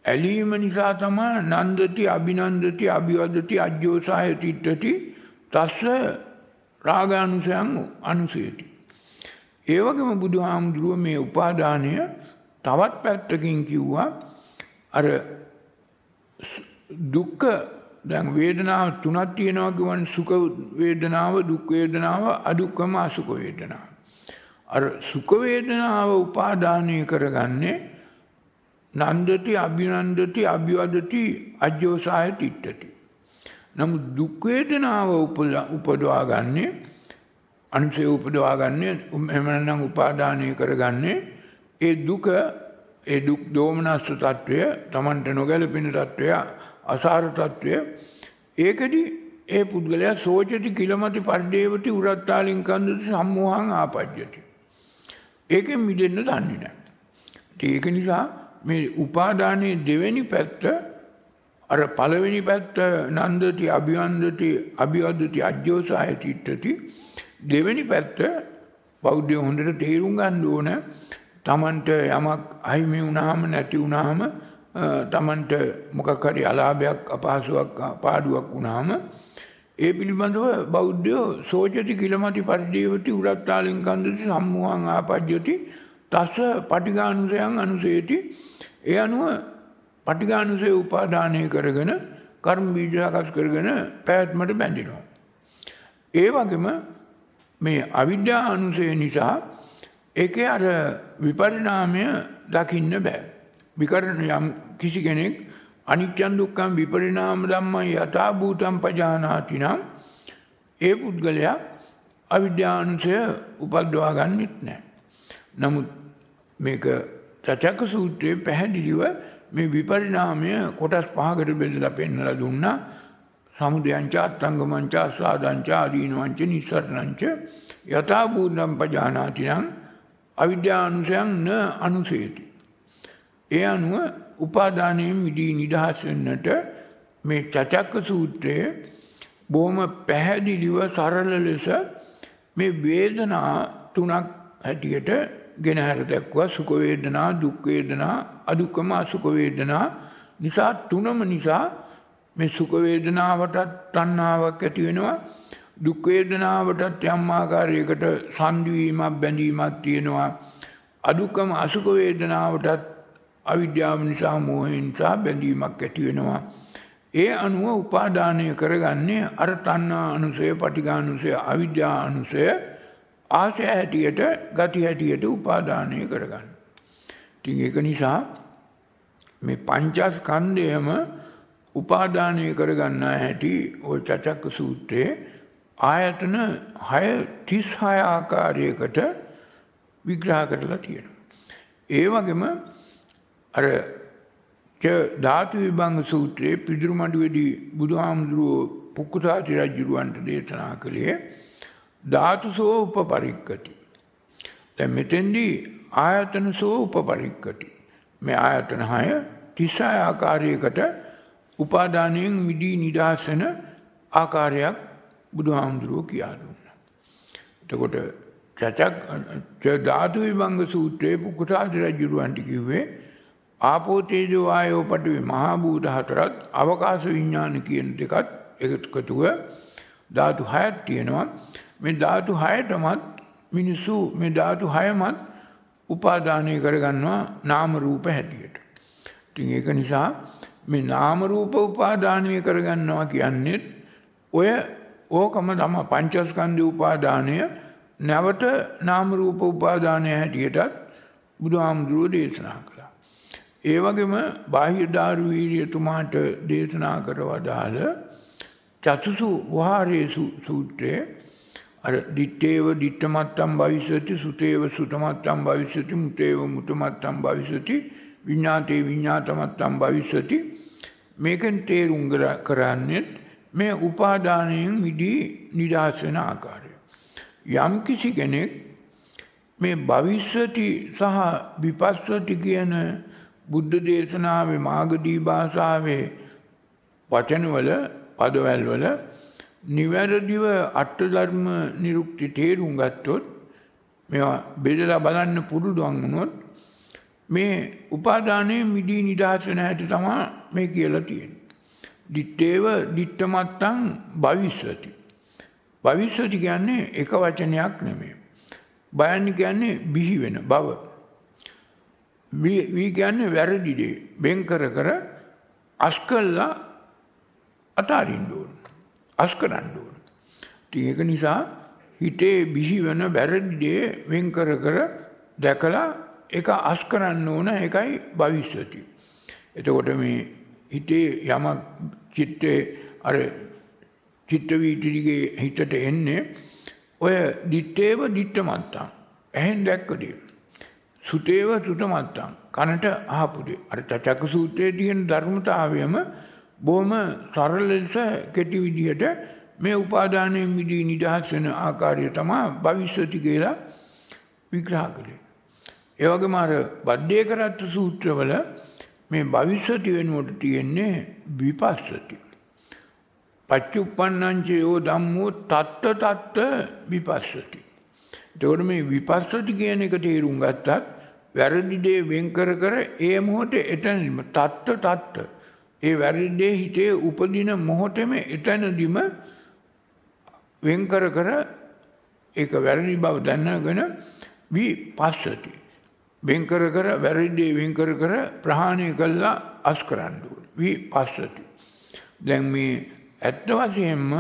ඇලීම නිසා තමයි නන්දති අභිනන්දති අභිවදති අජ්ජෝසාය තිට්ඨති තස්ස රාගානුසයන් අනුසයති. ඒ වගේම බුදුහාමුදුරුව මේ උපාදානය තවත් පැත්තකින් කිව්වා අර දුක්ඛ දැන් වේදනාව තුනක් තියෙනවා කියවන සුඛ වේදනාව දුක් වේදනාව අදුක්ඛම අසුඛ වේදනාව. අර සුඛවේදනාව උපාධානය කරගන්නේ නන්දති අභිනන්දති අභිවදති අජ්‍යෝසාය තිට්ටති. නමුත් දුක්වේදනාව උපදවා ගන්නේ අනුසය උපදවා ගන්නේ එමනම් උපාධානය කරගන්නේ ඒ දුක ඒ දුක් දෝමනස්ස තත්ත්වය තමන්ට නොගැලපෙන තත්ත්වය අසාර තත්ත්වය ඒකදී ඒ පුද්ගලයා සෝජති කිලමති පඩ්ඩේවති උරත්තාලින් කන්දති සම්මෝහන් ආපජ්‍යති. ඒකෙන් මිදෙන්න දන්නේ නැහැ. ඒක නිසා මේ උපාදානයේ දෙවෙනි පැත්ත අර පළවෙනි පැත්ත නන්දති අභිවන්දති අභිවදති අජ්ජෝසාය තිට්ඨති දෙවෙනි පැත්ත බෞද්ධය හොඳට තේරුම් ගන්න ඕන තමන්ට යමක් අහිමි වුණාම නැති වුණාම තමන්ට මොකක් හරි අලාභයක් අපහසුයක් පාඩුවක් වුණාම ඒ පිළිබඳව බෞද්ධයෝ සෝචති කිලමති පරිදේවති උරත්තාලින් කන්දති සම්මෝහං ආපජ්ජති තස්ස පටිඝානුසයන් අනුසේති ඒ අනුව පටිඝානුසය උපාදානය කරගෙන කර්ම බීජ සකස් කරගෙන පැවැත්මට බැඳිනවා. ඒ වගේම මේ අවිද්‍යා අනුසය නිසා ඒකේ අර විපරිණාමය දකින්න බෑ. විකරණ යම් කිසි කෙනෙක් අනිත්‍යං දුක්ඛං විපරිණාම ධම්මං යථා භූතං පජානාති නම් ඒ පුද්ගලයා අවිද්‍යානුසය උපද්දවා ගන්නෙත් නැහැ. නමුත් මේක චචක සූත්‍රයේ පැහැදිලිව මේ විපරිණාමය කොටස් පහකට බෙදලා පෙන්වලා දුන්නා. සමුදයංච අත්ංගමංච ආසාදංච ආදීනවංච නිස්සරණංච යථා භූතං පජානාති නම් අවිද්‍යානුසයන් න අනුසේති. ඒ අනුව උපාදානයෙන් මිදී නිදහස් වෙන්නට මේ චචක්ක සූත්‍රයේ බොහොම පැහැදිලිව සරල ලෙස මේ වේදනා තුනක් හැටියට ගෙනහැර දැක්වා. සුඛ වේදනා දුක් වේදනා අදුක්කම අසුඛ වේදනා නිසා තුනම නිසා මේ සුඛ වේදනාවටත් තණ්හාවක් ඇති වෙනවා. දුක් වේදනාවටත් යම් ආකාරයකට සංදිවීමක් බැඳීමක් තියෙනවා. අදුක්කම අසුඛ වේදනාවටත් අවිද්‍යාව නිසා මෝහයෙන් නිසා බැඳීමක් ඇති වෙනවා ඒ අනුව උපාදානය කරගන්නේ අර තණ්හා අනුසය පටිඝානුසය අවිද්‍යා අනුසය ආශය හැටියට ගති හැටියට උපාදානය කරගන්න. ඉතින් ඒක නිසා මේ පංචස්කන්ධයම උපාදානය කරගන්න හැටි ওই චචක්ක සූත්‍රයේ ආයතන 6 36 ආකාරයකට විග්‍රහ කරලා තියෙනවා. ඒ වගේම අර ධාතු විභංග සූත්‍රයේ පිදුරුමඩුවේදී බුදුහාමුදුරුවෝ පුක්කුසාති රජුරවන්ට දේශනා කළේ ධාතුසෝ උපපරික්කති. දැන් මෙතෙන්දී ආයතනසෝ උපපරික්කති. මේ ආයතන 6 36 ආකාරයකට උපාදානයෙන් මිදී නිදහස් වෙන ආකාරයක් බුදුහාමුදුරුවෝ කියා දුන්නා. එතකොට චචක් ධාතු විභංග සූත්‍රයේ පුකුසාති රජුරවන්ට කිව්වේ ආපෝ තේජෝ වායෝ පඨවි මහා භූත හතරත් අවකාශ විඥාන කියන දෙකත් එකතුව ධාතු හයක් තියෙනවා මේ ධාතු හයටමත් මිනිස්සු මේ ධාතු හයමත් උපාදානය කරගන්නවා නාම රූප හැටියට. ඉතින් ඒක නිසා මේ නාම රූප උපාදානය කරගන්නවා කියන්නේ ඔය ඕකම තමයි පංචස්කන්ධ උපාදානය නැවත නාම රූප උපාදානය හැටියටත් බුදුහාමුදුරුවෝ දේශනා කළා. ඒ වගේම බාහ්‍ය දාරු වීර්යතුමාට දේශනා කරවදාල චතුසු වහාරේසු සූත්‍රයේ අර දිත්තේව දිත්තමත්තම් භවිෂති සුතේව සුතමත්තම් භවිෂති මුතේව මුතමත්තම් භවිෂති විඤ්ඤාතේ විඤ්ඤාතමත්තම් භවිෂති මේකෙන් තේරුම් කරන්නේ මේ උපාදානයෙන් මිදී නිදහස් වෙන ආකාරය. යම් කිසි කෙනෙක් මේ භවිෂ්‍යති සහ විපස්සති කියන බුද්ධ දේශනාවේ මාගදී භාෂාවේ වචනවල පදවැල්වල නිවැරදිව අට්ඨධර්ම නිරුක්ති තේරුම් ගත්තොත් මේවා බෙදලා බලන්න පුරුදුවන් වුණොත් මේ උපාදානයේ මිදී නිදහස් වෙන හැටි තමයි මේ කියලා තියෙන්නේ. දිත්තේව දිත්තමත්තං භවිෂ්‍යති. භවිෂ්‍යති කියන්නේ එක වචනයක් නෙමෙයි. බයන්නේ කියන්නේ බිහි වෙන බව. වී කියන්නේ වැරදි දේ බෙන් කර කර අස්කල්ලා අතාරින්න ඕන. අස් කරන්න ඕන. ඉතින් ඒක නිසා හිතේ බිහි වෙන වැරදි දේ වෙන් කර කර දැකලා ඒක අස් කරන්න ඕන ඒකයි භවිෂ්‍යති. එතකොට මේ හිතේ යමක් චිත්තේ අර චිත්ත වීතිගේ හිතට එන්නේ ඔය දිත්තේව දිත්තමත්තම් ඇහෙන් දැක්කදී සුතේව සුතමත්තම් කනට අහපුදේ අර චචක සූත්‍රයේ තියෙන ධර්මතාවයම බොහොම සරල ලෙස කෙටි විදිහට මේ උපාදානයෙන් මිදී නිදහස් වෙන ආකාරය තමයි භවිෂ්‍යති කියලා විග්‍රහ කළේ. ඒ වගේම අර බද්දේකරත් සූත්‍රවල මේ භවිෂ්‍යති වෙනුවට තියෙන්නේ විපස්සති. පච්චුප්පන්නංච යෝ ධම්මෝ තත්ත තත්ත විපස්සති. එතකොට මේ විපස්සති කියන එක තේරුම් ගත්තත් වැරදි දේ වෙන් කර කර ඒ මොහොතේ එතනම තත්ත තත්ත ඒ වැරදිදේ හිතේ උපදින මොහොතෙම එතනදිම වෙන් කර කර ඒක වැරදි බව දැනගෙන විපස්සති. වෙන් කර කර වැරදිදේ වෙන් කර කර ප්‍රහාණය කළා අස් කරන්න ඕනේ. විපස්සති. දැන් මේ ඇත්ත වශයෙන්ම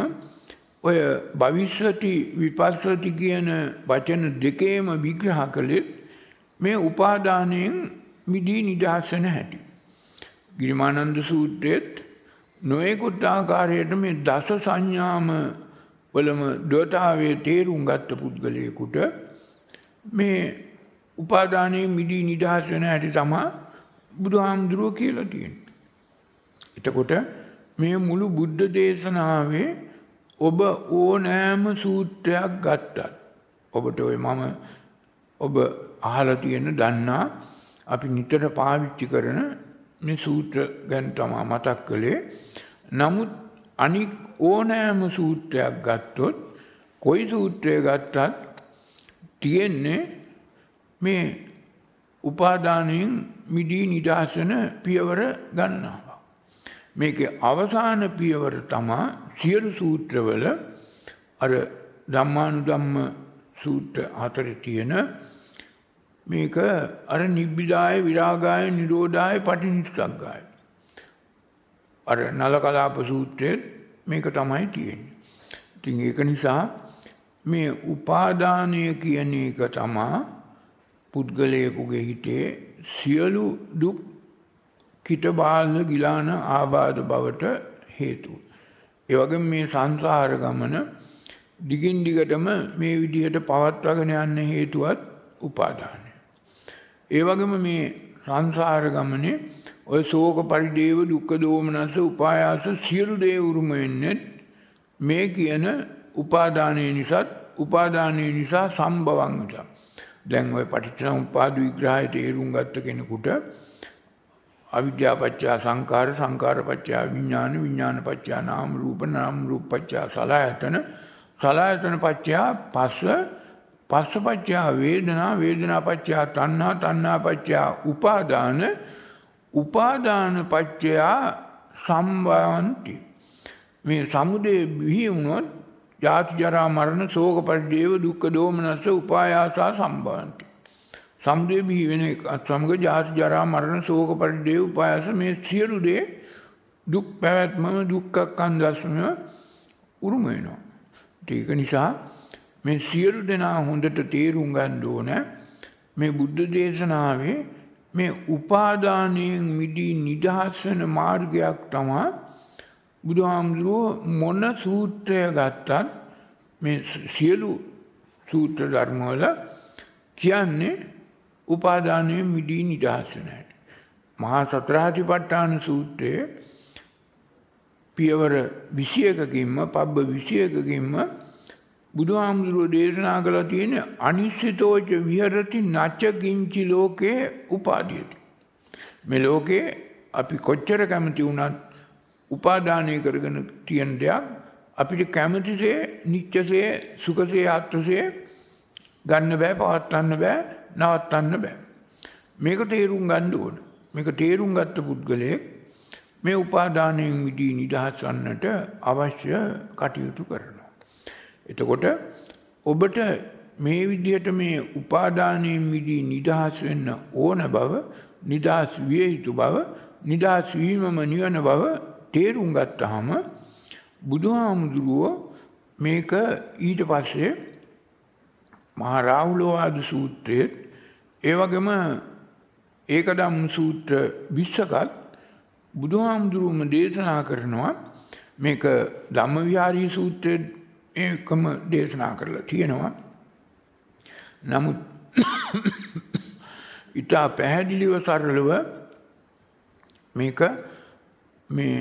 ඔය භවිෂ්‍යති විපස්සති කියන වචන දෙකේම විග්‍රහ කළේ මේ උපාදානයෙන් මිදී නිදහස් වෙන හැටි. ගිරිමානන්ද සූත්‍රයේත් නොයෙකුත් ආකාරයට මේ දස සංඥාම වලම දොතාවේ තේරුම් ගත්ත පුද්ගලයෙකුට මේ උපාදානයේ මිදී නිදහස් වෙන හැටි තමයි බුදුහාමුදුරුවෝ කියලා තියෙන්නේ. එතකොට මේ මුළු බුද්ධ දේශනාවේ ඔබ ඕනෑම සූත්‍රයක් ගත්තත් ඔබට ඔය මම ඔබ අහලා තියෙන දන්නා අපි නිතර පාවිච්චි කරන මේ සූත්‍ර ගැන තමා මතක් කළේ. නමුත් අනික් ඕනෑම සූත්‍රයක් ගත්තොත් කොයි සූත්‍රය ගත්තත් තියෙන්නේ මේ උපාදානයෙන් මිදී නිදහසන පියවර ගන්නවා. මේක අවසාන පියවර තමා සියලු සූත්‍රවල අර ධම්මානු ධම්ම සූත්‍ර හතර තියෙන මේක අර නිබ්බිදාය විරාගාය නිරෝධාය පටිනිස්සග්ගාය. අර නලකලාප සූත්‍රයෙන් මේක තමයි තියෙන්නේ. ඉතින් ඒක නිසා මේ උපාදානය කියන එක තමා පුද්ගලයෙකුගේ හිතේ සියලු දුක් කිටබාල ගිලාන ආබාධ බවට හේතුව. ඒ වගේම මේ සංසාර ගමන දිගින් දිගටම මේ විදිහට පවත්වාගෙන යන්න හේතුවත් උපාදානය. ඒ වගේම මේ සංසාර ගමනේ ඔය ශෝක පරිදේව දුක්ඛ දෝමනස උපායාස සියලු දේ උරුම වෙන්නේ මේ කියන උපාදානයේ නිසාත් උපාදානයේ නිසා සම්භවං නිසා. දැන් ওই පටිච්චසමුප්පාද විග්‍රහය තේරුම් ගත්ත කෙනෙකුට අවිද්‍යාපච්චය සංකාර සංකාරපච්චය විඥාන විඥානපච්චය නාම රූප නාම රූපපච්චය සලආයතන සලආයතන පච්චය පස්ස පස්සපච්චය වේදනා වේදනාපච්චය තණ්හා තණ්හාපච්චය උපාදාන උපාදාන පච්චය සම්භවಂತಿ මේ සමුදේ බිහි වුණොත් ජාති ජරා මරණ ශෝක පරිදේව දුක්ඛ දෝමනස උපායාසා සම්භවಂತಿ සමුදේ බිහි වෙන එක සමග ජාති ජරා මරණ ශෝක පරිදේව උපායාස මේ සියලු දේ දුක් පැවැත්ම දුක්ඛ කන්දස්ම උරුම වෙනවා. ඒක නිසා මේ සියලු දෙනා හොඳට තේරුම් ගන්න ඕන මේ බුද්ධ දේශනාවේ මේ උපාදානයෙන් මිදී නිදහස් වෙන මාර්ගයක් තමයි බුදුහාමුදුරුවෝ මොන සූත්‍රය ගත්තත් මේ සියලු සූත්‍ර ධර්මවල කියන්නේ උපාදානයෙන් මිදී නිදහස් වෙන හැටි. මහා සතරාතිපට්ඨාන සූත්‍රයේ පියවර 21කින්ම පබ්බ 21කින්ම බුදුහාමුදුරුවෝ දේශනා කළා තියෙන අනිශ්චිතෝච විහෙරති නච්ච කිංචි ලෝකේ උපාදීයති. මේ ලෝකේ අපි කොච්චර කැමති වුණත් උපාදානය කරගෙන තියෙන දෙයක් අපිට කැමතිසේ නිච්චසේ සුඛසේ ආත්මසේ ගන්න බෑ පවත්වන්න බෑ නවත්තන්න බෑ. මේක තේරුම් ගන්න ඕන. මේක තේරුම් ගත්ත පුද්ගලයෙක් මේ උපාදානයෙන් මිදී නිදහස් වන්නට අවශ්‍ය කටයුතු කරනවා. එතකොට ඔබට මේ විදිහට මේ උපාදානයෙන් මිදී නිදහස් වෙන්න ඕන බව නිදහස් විය යුතු බව නිදහස් වීමම නිවන බව තේරුම් ගත්තාම බුදුහාමුදුරුවෝ මේක ඊට පස්සේ මහා රාහුලවාද සූත්‍රයේත් ඒ වගේම ඒකදම් සූත්‍ර 20කත් බුදුහාමුදුරුවම දේශනා කරනවා මේක ධම්මවිහාරී සූත්‍රයේ ඒකම දේශනා කරලා තියෙනවා. නමුත් ඊට පැහැදිලිව සරලව මේක මේ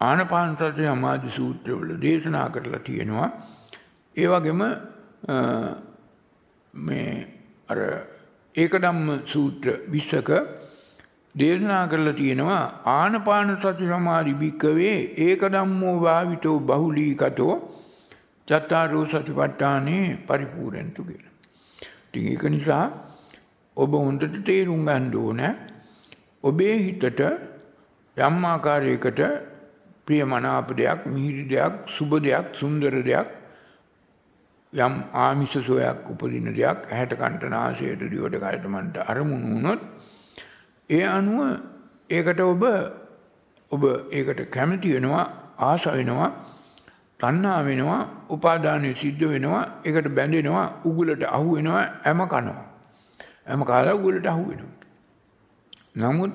ආනපාන සති සමාධි සූත්‍රවල දේශනා කරලා තියෙනවා. ඒ වගේම මේ අර ඒකදම්ම සූත්‍ර 20ක දේශනා කරලා තියෙනවා ආනපාන සති සමාධි භික්කවේ ඒකදම්මෝ භාවිතෝ බහුලීකතෝ චත්තාරෝ සතිපට්ඨානේ පරිපූර්ණතු කියලා. ඉතින් ඒක නිසා ඔබ හොඳට තේරුම් ගන්න ඕන ඔබේ හිතට යම් ආකාරයකට ප්‍රියමනාප දෙයක්, මිහිරි දෙයක්, සුබ දෙයක්, සුන්දර දෙයක් යම් ආමිෂ සෝයක් උපදින දෙයක් ඇහැට කන්ට නාසයට දිවට කයට මන්ට අරමුණු වුණොත් ඒ අනුව ඒකට ඔබ ඔබ ඒකට කැමති වෙනවා ආස වෙනවා තණ්හා වෙනවා උපාදානය සිද්ධ වෙනවා ඒකට බැඳෙනවා උගුලට අහු වෙනවා හැම කනවා. හැම කාලා උගුලට අහු වෙනවා. නමුත්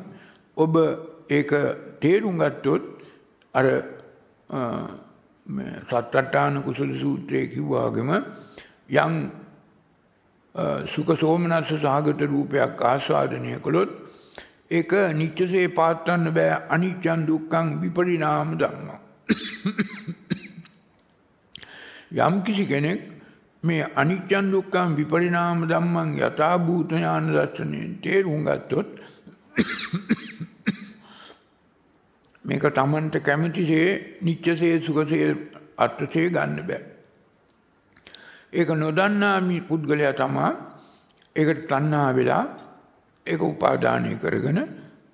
ඔබ ඒක තේරුම් ගත්තොත් අර සත්තට්ඨාන කුසල සූත්‍රයේ කිව්වාගෙම යම් සුඛ සෝමනස්ස සාගත රූපයක් ආස්වාදනය කළොත් ඒක නිත්‍යසේ පාත්තන්න බෑ. අනිච්චන් දුක්ඛං විපරිණාම ධම්මං. යම් කිසි කෙනෙක් මේ අනිච්චන් දුක්ඛං විපරිණාම ධම්මං යථා භූත ඥාන දර්ශනයෙන් තේරුම් ගත්තොත් මේක Tamanට කැමතිසේ නිච්චසේ සුඛසේ අර්ථසේ ගන්න බෑ. ඒක නොදන්නා මේ පුද්ගලයා තමා ඒකට තණ්හා වෙලා ඒක උපාදානය කරගෙන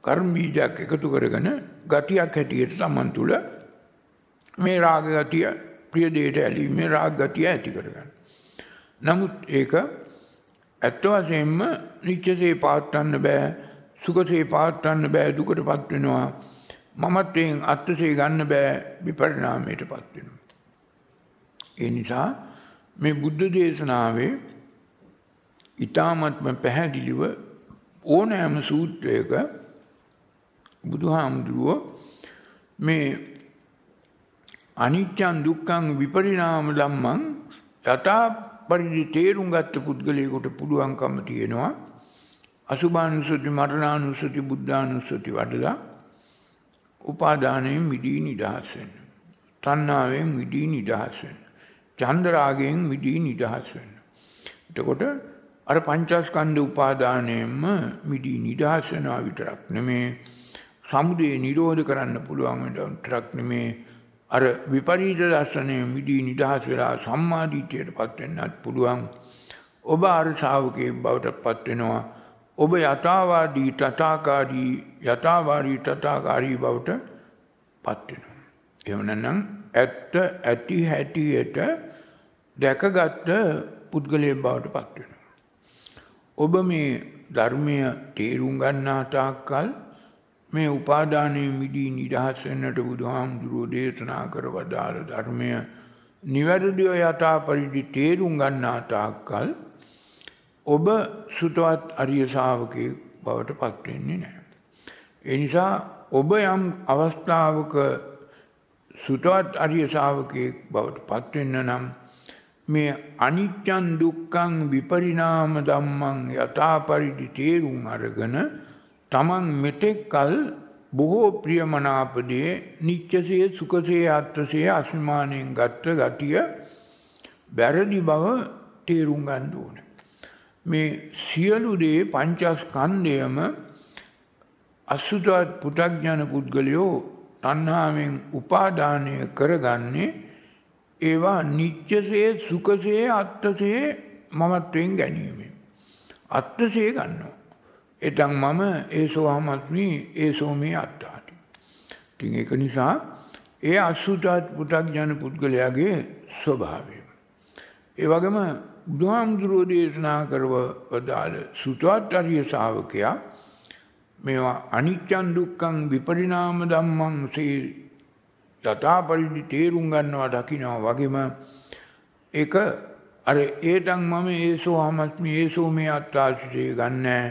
කර්ම බීජයක් එකතු කරගෙන ගතියක් හැටියට Taman තුල මේ රාග ගතිය ප්‍රිය දෙයට ඇලීමේ රාග ගතිය ඇති කරගන්න. නමුත් ඒක ඇත්ත වශයෙන්ම නිත්‍යසේ පාත්තන්න බෑ සුඛසේ පාත්තන්න බෑ දුකටපත් වෙනවා මමත්වයෙන් අත්සේ ගන්න බෑ විපරිණාමයටපත් වෙනවා. ඒ නිසා මේ බුද්ධ දේශනාවේ ඊ타මත්ම පැහැදිලිව ඕනෑම සූත්‍රයක බුදුහාමුදුරුවෝ මේ අනිච්චන් දුක්ඛං විපරිණාම ධම්මං යථා පරිදි තේරුම් ගත්ත පුද්ගලයෙකුට පුළුවන්කම තියෙනවා අසුභානුසති මරණානුසති බුද්ධානුසති වඩලා උපාදානයෙන් මිදී නිදහස් වෙන්න. තණ්හාවෙන් මිදී නිදහස් වෙන්න. චන්දරාගයෙන් මිදී නිදහස් වෙන්න. එතකොට අර පංචස්කන්ධ උපාදානයෙන්ම මිදී නිදහස් වෙනවා විතරක් නෙමේ සමුදය නිරෝධ කරන්න පුළුවන් විතරක් නෙමේ අර විපරීත දර්ශනය මිදී නිදහස් වෙලා සම්මාදිට්ඨියට පත් වෙන්නත් පුළුවන්. ඔබ අර ශාවකයෙක් බවට පත් වෙනවා. ඔබ යථාවාදී තථාකාරී යථාවාදී තථාකාරී බවට පත් වෙනවා. එහෙම නැත්නම් ඇත්ත ඇති හැටියට දැකගත් පුද්ගලයෙක් බවට පත් වෙනවා. ඔබ මේ ධර්මය තේරුම් ගන්නා තාක්කල් මේ උපාදානයේ මිදී නිදහස් වෙන්නට බුදුහාමුදුරුවෝ දේශනා කර වදාළ ධර්මය නිවැරදිව යථා පරිදි තේරුම් ගන්නා තාක්කල් ඔබ සුතවත් අරිය ශාවකයෙක් බවට පත් වෙන්නේ නැහැ. ඒ නිසා ඔබ යම් අවස්ථාවක සුතවත් අරිය ශාවකයෙක් බවට පත් වෙන්න නම් මේ අනිච්චන් දුක්ඛං විපරිණාම ධම්මං යථා පරිදි තේරුම් අරගෙන තමන් මෙතෙක් කල බොහෝ ප්‍රියමනාපදේ නිච්චසේ සුඛසේ අත්සේ අස්මානයෙන් ගත්ත ගතිය බැරදි බව තේරුම් ගන්න ඕනේ. මේ සියලු දේ පංචස්කන්ධයම අසුතවත් පු탁ඥන පුද්ගලයෝ තණ්හාවෙන් උපාදානය කරගන්නේ ඒවා නිච්චසේ සුඛසේ අත්තසේ මමත්වයෙන් ගැනීමෙන් අත්තසේ ගන්නවා එතන් මම ඒසෝ අහමත්මි ඒසෝ මේ අත්තාටි. ඉතින් ඒක නිසා ඒ අසුතත් පු탁ඥන පුද්ගලයාගේ ස්වභාවය. ඒ වගේම බුදුහාමුදුරුවෝ දේශනා කරව වදාළ සුතවත් අරිය ශාවකයා මේවා අනිච්චන් දුක්ඛං විපරිණාම ධම්මං සේ යථා පරිදි තේරුම් ගන්නවා දකිනවා වගේම ඒක අර ඒතන් මම ඒසෝ හමස්මි ඒසෝ මේ අත්තාසිතේ ගන්නෑ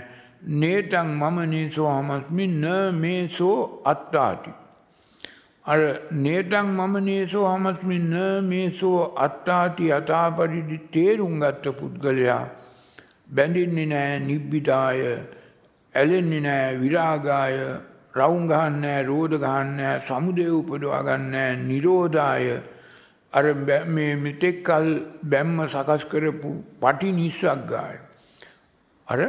නේතං මම නේසෝ හමස්මි න මේසෝ අත්තාති අර නේතං මම නේසෝ හමස්මි න මේසෝ අත්තාති යථා පරිදි තේරුම් ගත්ත පුද්ගලයා බැඳින්නේ නැහැ නිබ්බිදාය ඇලෙන්නේ නැහැ විරාගාය රවුම් ගහන්නේ රෝධ ගහන්නේ සමුදය උපදවා ගන්නෑ නිරෝධාය. අර මේ මෙතෙක් කල් බැම්ම සකස් කරපු පටි නිස්සග්ගාය අර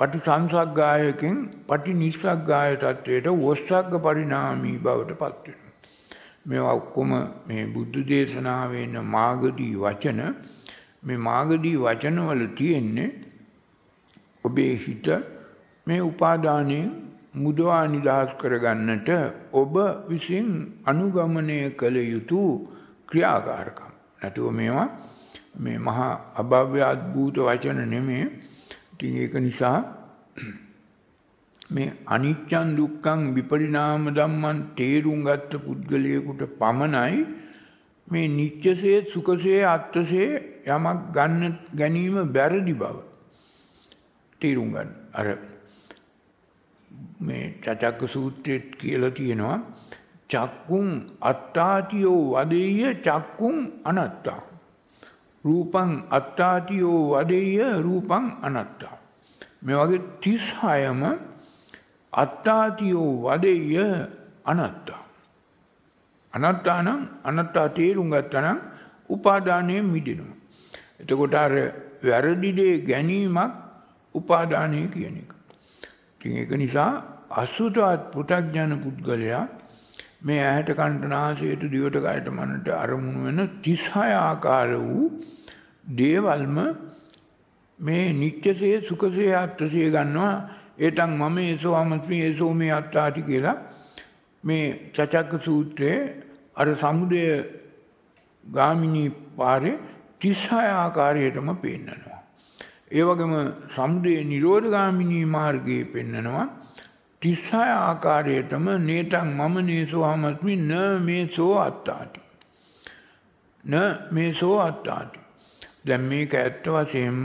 පටි සංසග්ගායකින් පටි නිස්සග්ගාය තත්වයට වොස්සග්ග පරිණාමී බවට පත් වෙනවා මේවා ඔක්කොම මේ බුද්ධ දේශනාවේ ඉන්න මාගදී වචන මේ මාගදී වචනවල තියෙන්නේ ඔබේ හිත මේ උපාදානයෙන් මුදවා නිදහස් කරගන්නට ඔබ විසින් අනුගමනය කළ යුතු ක්‍රියාකාරකම්. නැතුව මේවා මේ මහා අභව්‍ය අද්භූත වචන නෙමේ. ඉතින් ඒක නිසා මේ අනිච්චන් දුක්ඛං විපරිණාම ධම්මං තේරුම් ගත්ත පුද්ගලයෙකුට පමණයි මේ නිත්‍යසේ සුඛසේ අත්‍යසේ යමක් ගන්න ගැනීම බැරදි බව තේරුම් ගන්න. අර මේ චචක්ක සූත්‍රයේත් කියලා තියෙනවා චක්කුම් අත්තාතියෝ වදෙය්‍ය චක්කුම් අනත්තා රූපං අත්තාතියෝ වදෙය්‍ය රූපං අනත්තා. මේ වගේ 36ම අත්තාතියෝ වදෙය්‍ය අනත්තා. අනත්තානම් අනත්තා තේරුම් ගත්තනම් උපාදානයෙන් මිදෙනවා. එතකොට අර වැරදි දේ ගැනීමක් උපාදානය කියන එක. ඉතින් ඒක නිසා අසුතවත් පු탁ඥන පුද්ගලයා මේ ඇහැට කන්ට නාසයට දිවට කයට මනට අරමුණු වෙන 36 ආකාර වූ දේවල්ම මේ නිත්‍යසේ සුඛසේ අත්‍යසේ ගන්නවා ඒතන් මම ඒසෝ අමස්මි ඒසෝ මේ අත්තාටි කියලා මේ චචක්ක සූත්‍රයේ අර සමුදය ගාමිනී පාරේ 36 ආකාරයටම පෙන්නනවා. ඒ වගේම සමුදය නිරෝධ ගාමිනී මාර්ගයේ පෙන්නනවා 36 ආකාරයටම නේතං මම නේසෝ අමස්මි න මේසෝ අත්තාටි. න මේසෝ අත්තාටි. දැන් මේක ඇත්ත වශයෙන්ම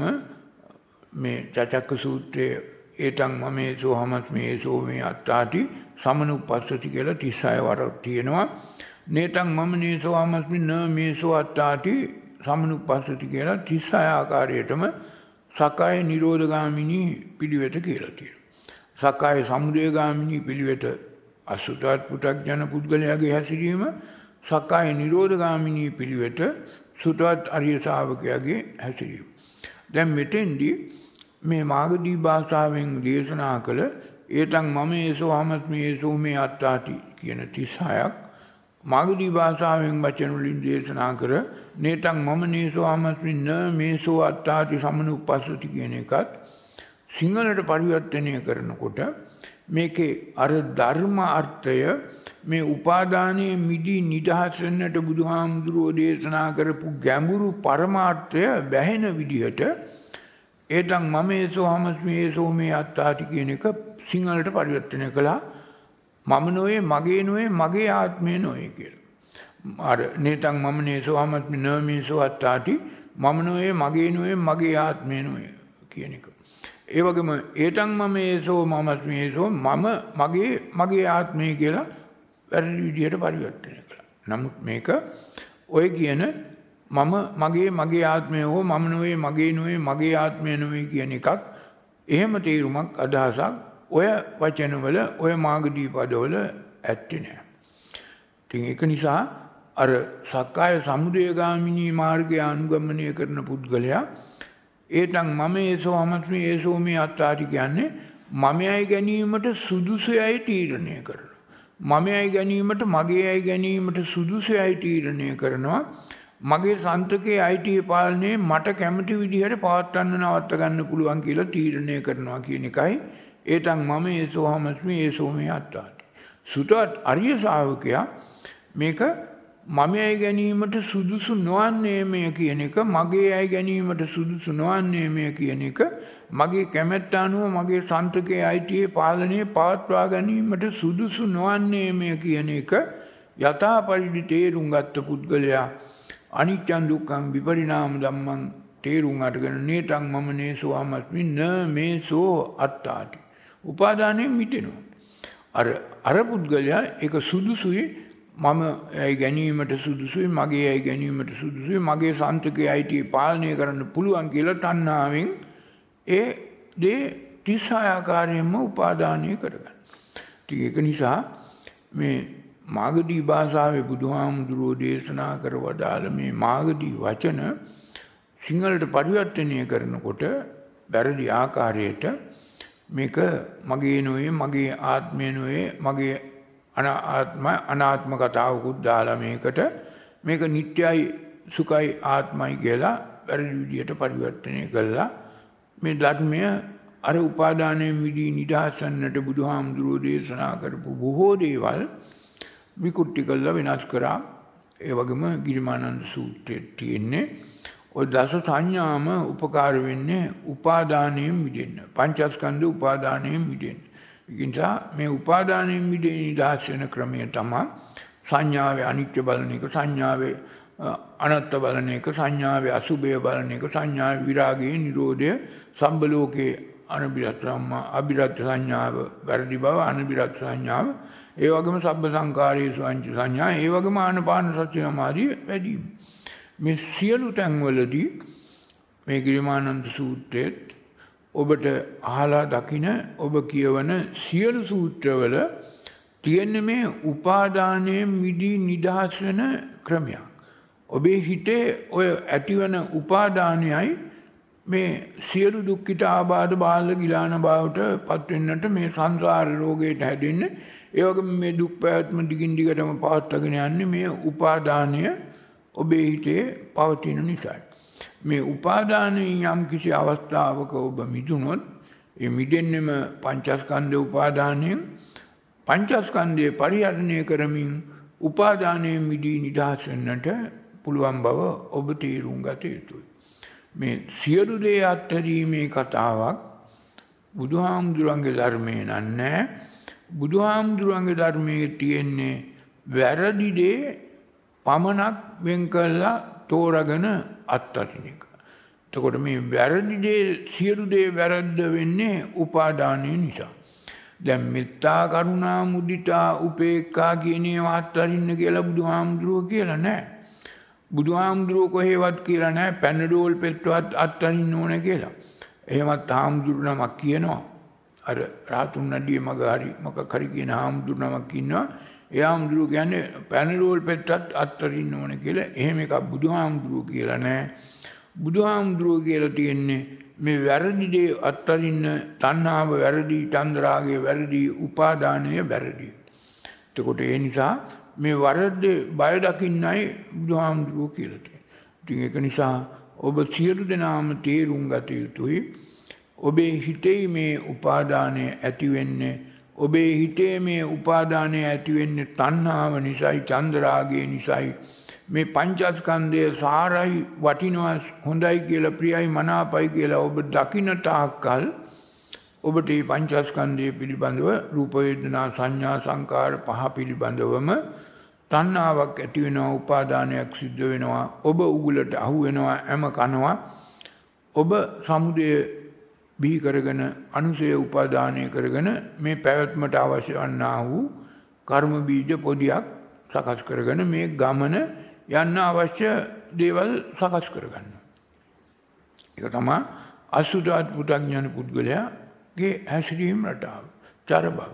මේ චචක්ක සූත්‍රයේ ඒතං මමේසෝ හමස්මේසෝ මේ අත්තාටි සමනුපස්සති කියලා 36 වරක් තියෙනවා. නේතං මම නේසෝ හමස්මි න මේසෝ අත්තාටි සමනුපස්සති කියලා 36 ආකාරයටම සකාය නිරෝධගාමිනී පිළිවෙත කියලා තියෙනවා. සකාය සමුදයගාමිනී පිළිවෙත අසුතත් පු탁ජන පුද්ගලයාගේ හැසිරීම සකාය නිරෝධගාමිනී පිළිවෙත සුතවත් අරිය ශාවකයාගේ හැසිරීම. දැන් මෙතෙන්දී මේ මාගදී භාෂාවෙන් දේශනා කළ ඒතන් මම ඒසෝ හමස්මි ඒසෝ මේ අත්තාටි කියන 36ක් මාගදී භාෂාවෙන් වචන වලින් දේශනා කර නේතන් මම නේසෝ හමස්මි න මේසෝ අත්තාටි සමනුපස්සති කියන එකත් සිංහලට පරිවර්තනය කරනකොට මේකේ අර ධර්ම අර්ථය මේ උපාදානයේ මිදී නිදහස් වෙන්නට බුදුහාමුදුරුවෝ දේශනා කරපු ගැඹුරු පරමාර්ථය බැහැෙන විදිහට ඒතන් මම ඒසෝ හමස්මි ඒසෝ මේ අත්තාටි කියන එක සිංහලට පරිවර්තනය කළා මම නොවේ මගේ නොවේ මගේ ආත්මය නොවේ කියලා. අර නේතන් මම නේසෝ හමස්මි නමේසෝ අත්තාටි මම නොවේ මගේ නොවේ මගේ ආත්මය නොවේ කියන එක. ඒ වගේම ඒතන් මම ඒසෝ මමස්මි ඒසෝ මම මගේ මගේ ආත්මය කියලා වැරදි විදිහට පරිවර්තනය කළා. නමුත් මේක ඔය කියන මම මගේ මගේ ආත්මය හෝ මම නොවේ මගේ නොවේ මගේ ආත්මය නොවේ කියන එකක් එහෙම තේරුමක් අදහසක් ඔය වචනවල ඔය මාගදී පදවල ඇත්තේ නැහැ. ඉතින් ඒක නිසා අර සක්කාය සමුදයගාමිනී මාර්ගය අනුගමනය කරන පුද්ගලයා ඒතන් මම ඒසෝ අමස්මි ඒසෝ මේ අත්තාටි කියන්නේ මමයයි ගැනීමට සුදුසුයයි තීරණය කරනවා. මමයයි ගැනීමට මගේ අයි ගැනීමට සුදුසුයයි තීරණය කරනවා. මගේ සන්තකයේ අයිතිය පාලනයේ මට කැමති විදිහට පවත්වන්න නවත්ත ගන්න පුළුවන් කියලා තීරණය කරනවා කියන එකයි ඒතන් මම ඒසෝ හමස්මි ඒසෝ මේ අත්තාටි. සුතවත් අරිය ශාවකයා මේක මම අය ගැනීමට සුදුසු නොවන්නේ මෙය කියන එක මගේ අය ගැනීමට සුදුසු නොවන්නේ මෙය කියන එක මගේ කැමැත්ත අනුව මගේ සන්තකයේ අයිතියේ පාලනය පවත්වා ගැනීමට සුදුසු නොවන්නේ මෙය කියන එක යථා පරිදි තේරුම් ගත්ත පුද්ගලයා අනිත්‍යං දුක්ඛං විපරිණාම ධම්මං තේරුම් අරගෙන නේතං මම නේසෝ අමස්මි න මේසෝ අත්තාටි. උපාදානයෙන් මිටෙනවා. අර අර පුද්ගලයා ඒක සුදුසුයි මම ඇයි ගැනීමට සුදුසුයි මගේ ඇයි ගැනීමට සුදුසුයි මගේ සන්තකයේ අයිතිය පාලනය කරන්න පුළුවන් කියලා තණ්හාවෙන් ඒ දේ 36 ආකාරයෙන්ම උපාදානය කරගන්න. ඉතින් ඒක නිසා මේ මාගදී භාෂාවේ බුදුහාමුදුරුවෝ දේශනා කර වදාළ මේ මාගදී වචන සිංහලට පරිවර්තනය කරනකොට වැරදි ආකාරයට මේක මගේ නොවේ මගේ ආත්මය නොවේ මගේ අනාත්ම අනාත්ම කතාවකුත් දාලා මේකට මේක නිට්ටයයි සුඛයි ආත්මයි කියලා වැරදි විදියට පරිවර්තනය කළා මේ ධර්මය අර උපාදානයෙන් මිදී නිදහසන්නට බුදුහාමුදුරුවෝ දේශනා කරපු බොහෝ දේවල් විකුට්ටි කළා වෙනස් කරා ඒ වගේම ගිරිමානන්ද සූත්‍රයේ තියෙන්නේ ඔය දස සංඥාම උපකාර වෙන්නේ උපාදානයෙන් මිදෙන්න. පංචස්කන්ධ උපාදානයෙන් මිදෙන්න. ඒ නිසා මේ උපාදානයෙන් මිදෙන්න නිදහස් වෙන ක්‍රමය තමයි සංඥාවේ අනිත්‍ය බලන එක, සංඥාවේ අනත්ත බලන එක, සංඥාවේ අසුභය බලන එක, සංඥාවේ විරාගයේ නිරෝධය, සම්බලෝකේ අනිබිරත් අබිරත් සංඥාව වැරදි බව අනිබිරත් සංඥාව ඒ වගේම සබ්බ සංකාරයේ අංච සංඥා ඒ වගේම ආනපාන සති සමාධිය වැඩි. මේ සියලු තැන්වලදී මේ ගිරිමානන්ද සූත්‍රයේත් ඔබට අහලා දකින ඔබ කියවන සියලු සූත්‍රවල තියෙන මේ උපාදානයෙන් මිදී නිදහස් වෙන ක්‍රමයක්. ඔබේ හිතේ ඔය ඇතිවන උපාදානයයි මේ සියලු දුක්ඛිත ආබාධ බාල ගිලාන බවට පත්වෙන්නට මේ සංසාර රෝගයට හැදෙන්නේ ඒ වගේම මේ දුක් පැවැත්ම දිගින් දිගටම පවත්වාගෙන යන්නේ මේ උපාදානය ඔබේ හිතේ පවතින නිසායි. මේ උපාදානයෙන් යම් කිසි අවස්ථාවක ඔබ මිදුනොත් ඒ මිදෙන්නෙම පංචස්කන්ධ උපාදානයෙන් පංචස්කන්ධය පරිහරණය කරමින් උපාදානයෙන් මිදී නිදහස් වෙන්නට පුළුවන් බව ඔබ තේරුම් ගත යුතුයි. මේ සියලු දේ අත්හැරීමේ කතාවක් බුදුහාමුදුරන්ගේ ධර්මයේ නන්නේ බුදුහාමුදුරන්ගේ ධර්මයේ තියෙන්නේ වැරදි දේ පමණක් වෙන් කළා තෝරගෙන අත්අරින එක. එතකොට මේ වැරදි දේ සියලු දේ වැරද්ද වෙන්නේ උපාදානය නිසා. දැන් මෙත්තා කරුණා මුදිතා උපේක්ඛා කියන ඒවා අත්අරින්න කියලා බුදුහාමුදුරුවෝ කියලා නැහැ. බුදුහාමුදුරුවෝ කොහෙවත් කියලා නැහැ පැනඩෝල් පෙට්ටවත් අත්අරින්න ඕන කියලා. එහෙමත් හාමුදුරු නමක් කියනවා. අර රාතුන් නඩියේ මග හරි මොකක් හරි කියන හාමුදුරු නමක් ඉන්නවා. ඒ හාමුදුරුවෝ කියන්නේ පැනඩෝල් පෙට්ටත් අත්අරින්න ඕන කියලා. එහෙම එකක් බුදුහාමුදුරුවෝ කියලා නැහැ. බුදුහාමුදුරුවෝ කියලා තියෙන්නේ මේ වැරදි දේ අත්තරින්න තණ්හාව වැරදි, චන්ද්‍රාගය වැරදි, උපාදානය වැරදි. එතකොට ඒ නිසා මේ වරද්දේ බය දකින්නයි බුදුහාමුදුරුවෝ කියලා තියෙන්නේ. ඉතින් ඒක නිසා ඔබ සියලු දෙනාම තේරුම් ගත යුතුයි. ඔබේ හිතේ මේ උපාදානය ඇති වෙන්නේ ඔබේ හිතේ මේ උපාදානය ඇති වෙන්නේ තණ්හාව නිසායි, චන්ද්‍රාගය නිසායි. මේ පංචස්කන්ධය සාරයි වටිනවා හොඳයි කියලා ප්‍රියයි මනාපයි කියලා ඔබ දකින තාක්කල් ඔබට මේ පංචස්කන්ධය පිළිබඳව රූප වේදනා සංඥා සංකාර පහ පිළිබඳවම තණ්හාවක් ඇති වෙනවා උපාදානයක් සිද්ධ වෙනවා ඔබ උගලට අහු වෙනවා හැම කනවා ඔබ සමුදය බිහි කරගෙන අනුසය උපාදානය කරගෙන මේ පැවැත්මට අවශ්‍ය වන්නා වූ කර්ම බීජ පොදියක් සකස් කරගෙන මේ ගමන යන්න අවශ්‍ය දේවල් සකස් කරගන්න. එක තමා අසුදාත් පුටඥාන පුද්ගලයාගේ හැසිරීම් රටාව චර බව.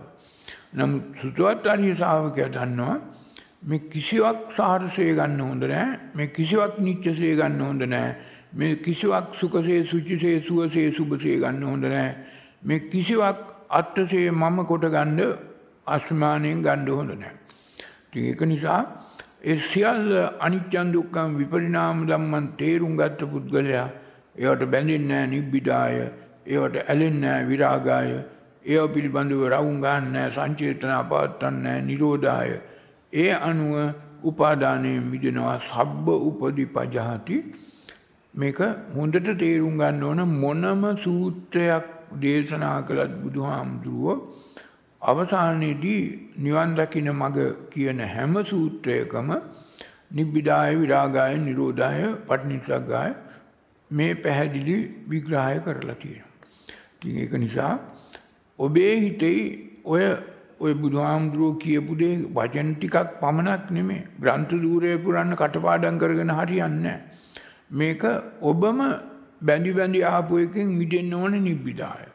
නම් සුතුවත් අරිය ශාවකයා දන්නවා මේ කිසිවක් සාරසය ගන්න හොඳ නෑ මේ කිසිවක් නිච්චසේ ගන්න හොඳ නෑ මේ කිසිවක් සුකසේ සුචිසේ සුවසේ සුභසේ ගන්න හොඳ නෑ මේ කිසිවක් අත්තසේ මම කොට ගන්න අස්මානයෙන් ගණ්ඩ හොඳ නෑ. ඒක නිසා ඒ සියල්ල අනිත්‍යං දුක්ඛං විපරිණාම ධම්මං තේරුම් ගත්ත පුද්ගලයා ඒවට බැඳෙන්නේ නැහැ නිබ්බිදාය. ඒවට ඇලෙන්නේ නැහැ විරාගාය. ඒව පිළිබඳව රවුම් ගන්න නැහැ සංචේතන අපාත්තන් නැහැ නිරෝධාය. ඒ අනුව උපාදානයේ මිදෙනවා සබ්බ උපදීපජහති මේක හොඳට තේරුම් ගන්න ඕන මොනම සූත්‍රයක් දේශනා කළත් බුදුහාමුදුරුවෝ අවසානයේදී නිවන් දකින මඟ කියන හැම සූත්‍රයකම නිබ්බිදාය විරාගාය නිරෝධාය පටිනිස්සග්ගාය මේ පැහැදිලි විග්‍රහය කරලා තියෙනවා. ඉතින් ඒක නිසා ඔබේ හිතේ ඔය ඔය බුදුහාමුදුරුවෝ කියපු දේ වචන ටිකක් පමණක් නෙමෙයි ග්‍රන්ථ ධූරය පුරන්න කටපාඩම් කරගෙන හරියන්නේ මේක ඔබම බැඳි බැඳි ආපු එකෙන් මිදෙන්න ඕනේ නිබ්බිදාය.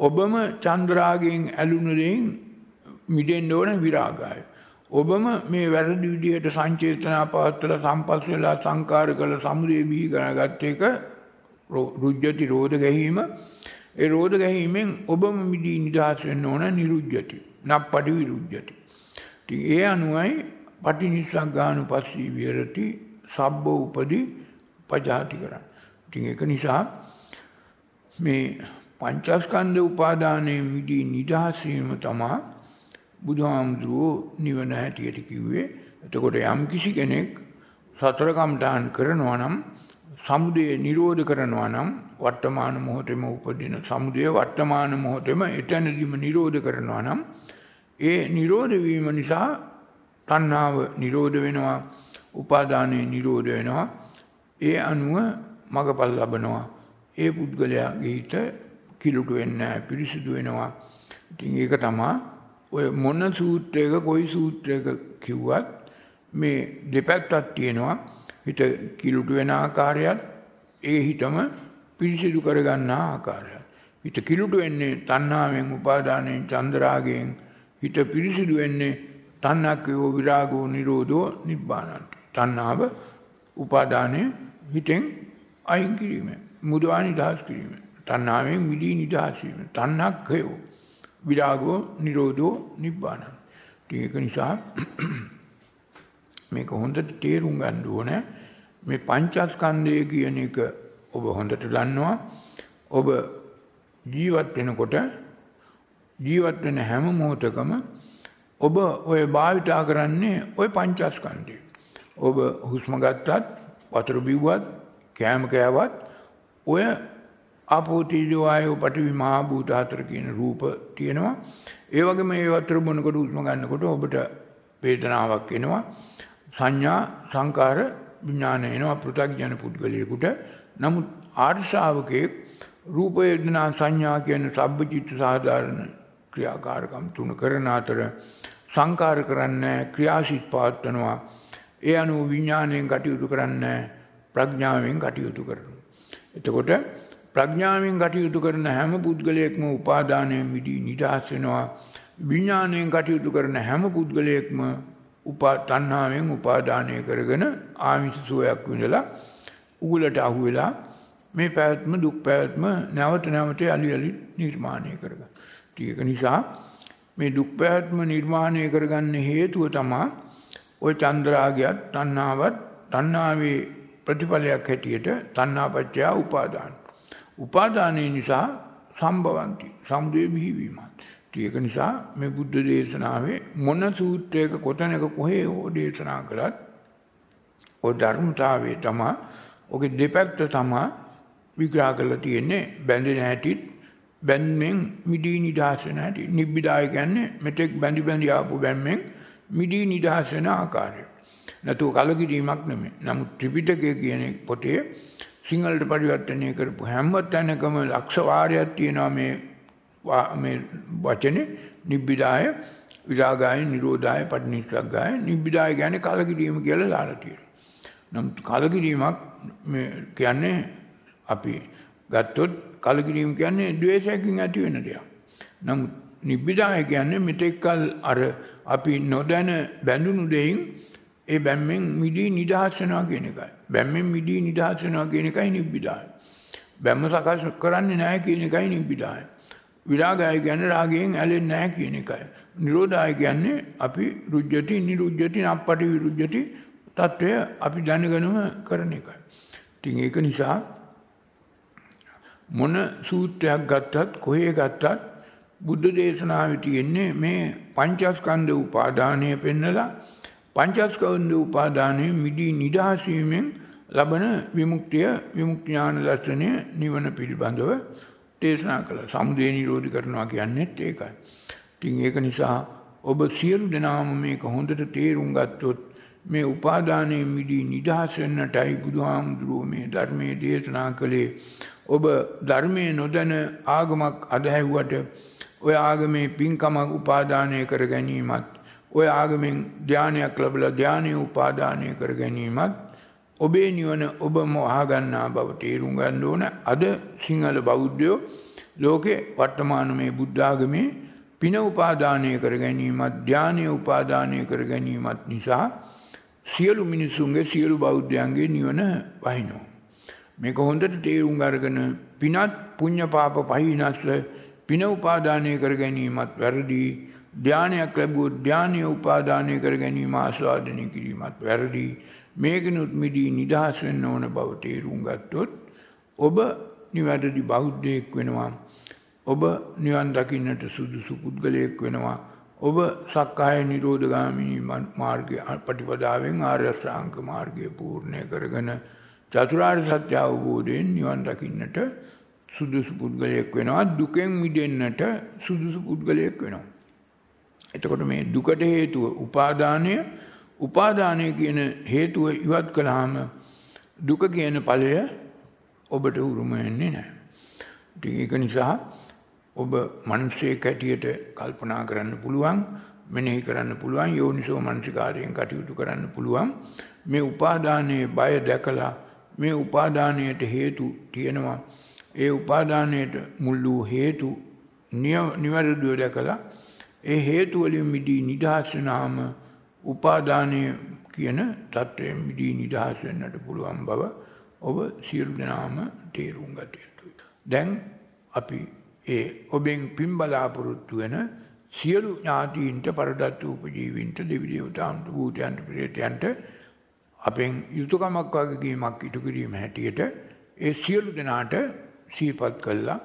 ඔබම චන්ද්‍රාගෙන් ඇලුණු දෙයින් මිදෙන්න ඕන විරාගාය. ඔබම මේ වැරදි විදිහට සංචේතනා පවත්වල සම්පස් වෙලා සංකාර කළ සමුදේ බිහි කරගත්ත එක රුජ්ජති රෝධ ගැහිම ඒ රෝධ ගැහිමෙන් ඔබම මිදී නිදහස් වෙන්න ඕන නිරුජ්ජති නප්පටි විරුජ්ජති. ඉතින් ඒ අනුවයි පටිනිස්සග්ගානුපස්සී විහෙරති සබ්බ උපදී පජාති කරන්නේ. ඉතින් ඒක නිසා මේ පංචස්කන්ධ උපාදානයේ මිදී නිදහස් වීම තමා බුදුහාමුදුරුවෝ නිවන හැටියට කිව්වේ. එතකොට යම් කිසි කෙනෙක් සතර කම්ඨාන් කරනවා නම් සමුදය නිරෝධ කරනවා නම් වර්තමාන මොහොතේම උපදින සමුදය වර්තමාන මොහොතේම එතනදිම නිරෝධ කරනවා නම් ඒ නිරෝධ වීම නිසා තණ්හාව නිරෝධ වෙනවා උපාදානය නිරෝධ වෙනවා ඒ අනුව මගපල් ලබනවා ඒ පුද්ගලයාගේ හිත කිලුට වෙන්නේ පිරිසිදු වෙනවා. ඉතින් ඒක තමයි ඔය මොන සූත්‍රයක කොයි සූත්‍රයක කිව්වත් මේ දෙපැත්තක් තියෙනවා. හිත කිලුට වෙන ආකාරයත් ඒ හිතම පිරිසිදු කරගන්න ආකාරයත්. හිත කිලුට වෙන්නේ තණ්හාවෙන් උපාදානයෙන් චන්ද්‍රාගයෙන් හිත පිරිසිදු වෙන්නේ තණ්හක්කෝ විරාගෝ නිරෝධෝ නිබ්බානන්ත. තණ්හාව උපාදානය හිතෙන් අයින් කිරීම. මුදවා නිදහස් කිරීම. තණ්හාවෙන් මිදී නිදහස් වීම. තණ්හක්ඛයෝ විරාගෝ නිරෝධෝ නිබ්බාන. ඒක නිසා මේක හොඳට තේරුම් ගන්න ඕනේ. මේ පංචස්කන්ධය කියන එක ඔබ හොඳට දන්නවා. ඔබ ජීවත් වෙනකොට ජීවත් වෙන හැම මොහොතකම ඔබ ඔය භාවිතා කරන්නේ ඔය පංචස්කන්ධය. ඔබ හුස්ම ගත්තත්, වතුර බිව්වත්, කෑම කෑවත් ඔය ආපෝ තේජෝ ආයෝ පඨවි මහා භූත හතර කියන රූප තියෙනවා. ඒ වගේම මේ වතුර බොනකොට හුස්ම ගන්නකොට ඔබට වේදනාවක් එනවා. සංඥා සංකාර විඥාන එනවා පෘථග්ජන පුද්ගලයෙකුට. නමුත් ආර්ය ශ්‍රාවකයේ රූප වේදනා සංඥා කියන සබ්බචිත්ත සාධාරණ ක්‍රියාකාරකම් තුන කරන අතර සංකාර කරන්නේ ක්‍රියාසිත පවත්වනවා. ඒ අනුව විඥාණයෙන් කටයුතු කරන්නේ ප්‍රඥාවෙන් කටයුතු කරනවා. එතකොට ප්‍රඥාවෙන් කටයුතු කරන හැම පුද්ගලයෙක්ම උපාදානයෙන් මිදී නිදහස් වෙනවා. විඥාණයෙන් කටයුතු කරන හැම පුද්ගලයෙක්ම උපා තණ්හාවෙන් උපාදානය කරගෙන ආමිෂ සුවයක් විඳලා උගලට අහු වෙලා මේ පැවැත්ම දුක් පැවැත්ම නැවත නැවත යලි යලි නිර්මාණය කරගන්න. ඒක නිසා මේ දුක් පැවැත්ම නිර්මාණය කරගන්න හේතුව තමයි ওই චන්ද්‍රාගයත් තණ්හාවත් තණ්හාවේ ප්‍රතිඵලයක් හැටියට තණ්හාපච්චය උපාදාන. උපාදානයේ නිසා සම්භවಂತಿ සමුදය බිහිවීමත්. ඒක නිසා මේ බුද්ධ දේශනාවේ මොන සූත්‍රයක කොතැනක කොහේ හෝ දේශනා කළත් ඔය ධර්මතාවයේ තමයි ඔගේ දෙපැත්ත තමයි විග්‍රහ කරලා තියෙන්නේ බැඳෙන හැටිත් බැන්මෙන් මිදී නිදහස නැටි නිබ්බිදාය කියන්නේ මෙතෙක් බැඳි බැඳි ආපු බැන්මෙන් මිදී නිදහස් වෙන ආකාරය. නැතුව කලකිරීමක් නෙමෙයි. නමුත් ත්‍රිපිටකය කියන පොතේ සිංහලට පරිවර්තනය කරපු හැම තැනකම ලක්ෂ වාරයක් තියෙනවා මේ මේ වචනේ නිබ්බිදාය විරාගාය නිරෝධාය පටිනිස්සග්ගාය නිබ්බිදාය කියන්නේ කලකිරීම කියලා දාලා තියෙනවා. නමුත් කලකිරීමක් මේ කියන්නේ අපි ගත්තොත් කලකිරීම කියන්නේ ද්වේෂයෙන් ඇති වෙන දෙයක්. නමුත් නිබ්බිදාය කියන්නේ මෙතෙක්කල් අර අපි නොදැන බැඳුණු දෙයින් ඒ බැම්මෙන් මිදී නිදහස් වෙනවා කියන එකයි. බැම්මෙන් මිදී නිදහස් වෙනවා කියන එකයි නිබ්බිදාය. බැම්ම සකස් කරන්නේ නැහැ කියන එකයි නිබ්බිදාය. විරාගය කියන්නේ රාගයෙන් ඇලෙන්නේ නැහැ කියන එකයි. නිරෝධය කියන්නේ අපි රුජ්ජති නිරුජ්ජති නප්පටි විරුජ්ජති తත්වය අපි දැනගෙනම කරන එකයි. ඉතින් ඒක නිසා මොන සූත්‍රයක් ගත්තත් කොහේ ගත්තත් බුද්ධ දේශනාවේ තියෙන්නේ මේ පංචස්කන්ධ උපාදානය පෙන්නලා පංචස්කන්ධ උපාදානයේ මිදී නිදහස් වීමෙන් ලබන විමුක්තිය විමුක්ති ඥාන දර්ශනය නිවන පිළිබඳව දේශනා කළා. සමුදය නිරෝධ කරනවා කියන්නේත් ඒකයි. ඉතින් ඒක නිසා ඔබ සියලු දෙනාම මේක හොඳට තේරුම් ගත්තොත් මේ උපාදානයේ මිදී නිදහස් වෙන්නටයි බුදුහාමුදුරුවෝ මේ ධර්මයේ දේශනා කළේ. ඔබ ධර්මයේ නොදැන ආගමක් අදහැව්වට ඔය ආගමේ පින්කමක් උපාදානය කර ගැනීමත් ඔය ආගමෙන් ධානයක් ලැබලා ධානය උපාදානය කර ගැනීමත් ඔබේ නිවන ඔබම අහගන්නා බව තේරුම් ගන්න ඕන. අද සිංහල බෞද්ධයෝ ලෝකේ වර්තමාන මේ බුද්ධ ආගමේ පින උපාදානය කර ගැනීමත් ධානය උපාදානය කර ගැනීමත් නිසා සියලු මිනිසුන්ගේ සියලු බෞද්ධයන්ගේ නිවන වහිනවා. මේක හොඳට තේරුම් අරගෙන පිනත් පුඤ්ඤ පාප පහිනස්ස පින උපාදානය කර ගැනීමත් වැරදි. ධානයක් ලැබුවොත් ධානය උපාදානය කර ගැනීම ආස්වාදනය කිරීමත් වැරදි. මේකනුත් මිදී නිදහස් වෙන්න ඕන බව තේරුම් ගත්තොත් ඔබ නිවැරදි බෞද්ධයෙක් වෙනවා. ඔබ නිවන් දකින්නට සුදුසු පුද්ගලයෙක් වෙනවා. ඔබ සක්කාය නිරෝධගාමිනී මාර්ගය ප්‍රතිපදාවෙන් ආර්ය ශ්‍රාංක මාර්ගය පූර්ණය කරගෙන චතුරාර්ය සත්‍ය අවබෝධයෙන් නිවන් දකින්නට සුදුසු පුද්ගලයෙක් වෙනවා දුකෙන් මිදෙන්නට සුදුසු පුද්ගලයෙක් වෙනවා. එතකොට මේ දුකට හේතුව උපාදානය උපාදානය කියන හේතුව ඉවත් කළාම දුක කියන ඵලය ඔබට උරුම වෙන්නේ නැහැ. ඉතින් ඒක නිසා ඔබ මිනිසෙක් හැටියට කල්පනා කරන්න පුළුවන් මෙනෙහි කරන්න පුළුවන් යෝනිසෝ මනසිකාරයෙන් කටයුතු කරන්න පුළුවන් මේ උපාදානයේ බය දැකලා මේ උපාදානයට හේතු තියෙනවා ඒ උපාදානයට මුල් වූ හේතු නිවැරදිව දැකලා ඒ හේතු වලින් මිදී නිදහස් වෙනාම උපාදානය කියන தත්වයෙන් මිදී නිදහස් වෙන්නට පුළුවන් බව ඔබ සියලු දෙනාම තේරුම් ගත යුතුයි. දැන් අපි ඒ ඔබෙන් පින් බලාපොරොත්තු වෙන සියලු ඥාතීන්ට පරදත්ත උපජීවින්ට දෙවි දේවතාවුන්ට භූතයන්ට ප්‍රේතයන්ට අපෙන් යුතුයකමක් වගකීමක් ඉටු කිරීම හැටියට ඒ සියලු දෙනාට සිහිපත් කළා.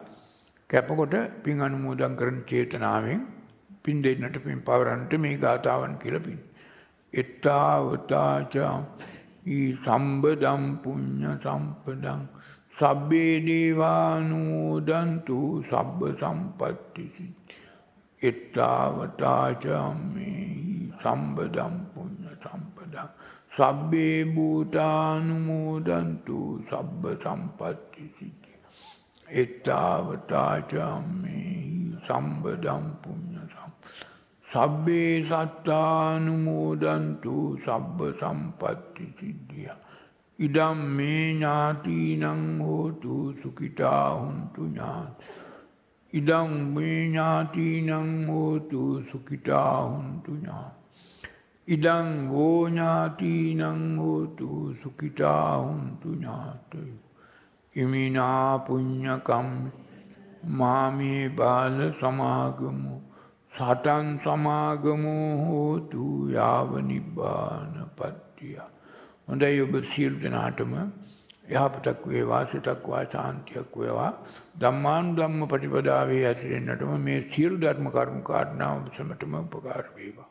කැපකොට පින් අනුමෝදන් කරන චේතනාවෙන් පින් දෙන්නට පින් පවරන්නට මේ ගාතාවන් කියලා පින්. එත්තාවතාචා ඊ සම්බදම් පුඤ්ඤ සම්පදං සබ්බේ දේවානුමෝදන්තු සබ්බ සම්පත්ති. එත්තාවතාචාමේ සම්බදම් පුඤ්ඤ සම්පදං සබ්බේ භූතානුමෝදන්තු සබ්බ සම්පත්ති. සිද්ධි එත්තාවතාචාමේ සම්බදම් පුඤ්ඤ සබ්බේ සත්තානුමෝදන්තු සබ්බ සම්පත්ති සිද්ධිය. ඉදම් මේ ඥාතිනං හෝතු සුඛිතා හුන්තු ඥාති. ඉදං මේ ඥාතිනං හෝතු සුඛිතා හුන්තු ඥාති. ඉදං වෝ ඥාතිනං හෝතු සුඛිතා හුන්තු ඥාතය. ඉමිනා පුඤ්ඤකම් මාමේ බාල සමාගමු සටන් සමාගමෝ හෝතු යාව නිබ්බාන පත්තිය. හොඳයි ඔබ සියලු දෙනාටම යහපතක් වේවා සිතක් වා ශාන්තියක් වේවා ධම්මාන් ධම්ම ප්‍රතිපදාවේ ඇතිරෙන්නටම මේ සියලු ධර්ම කර්ම කාරණා ඔබ සමටම උපකාර වේවා.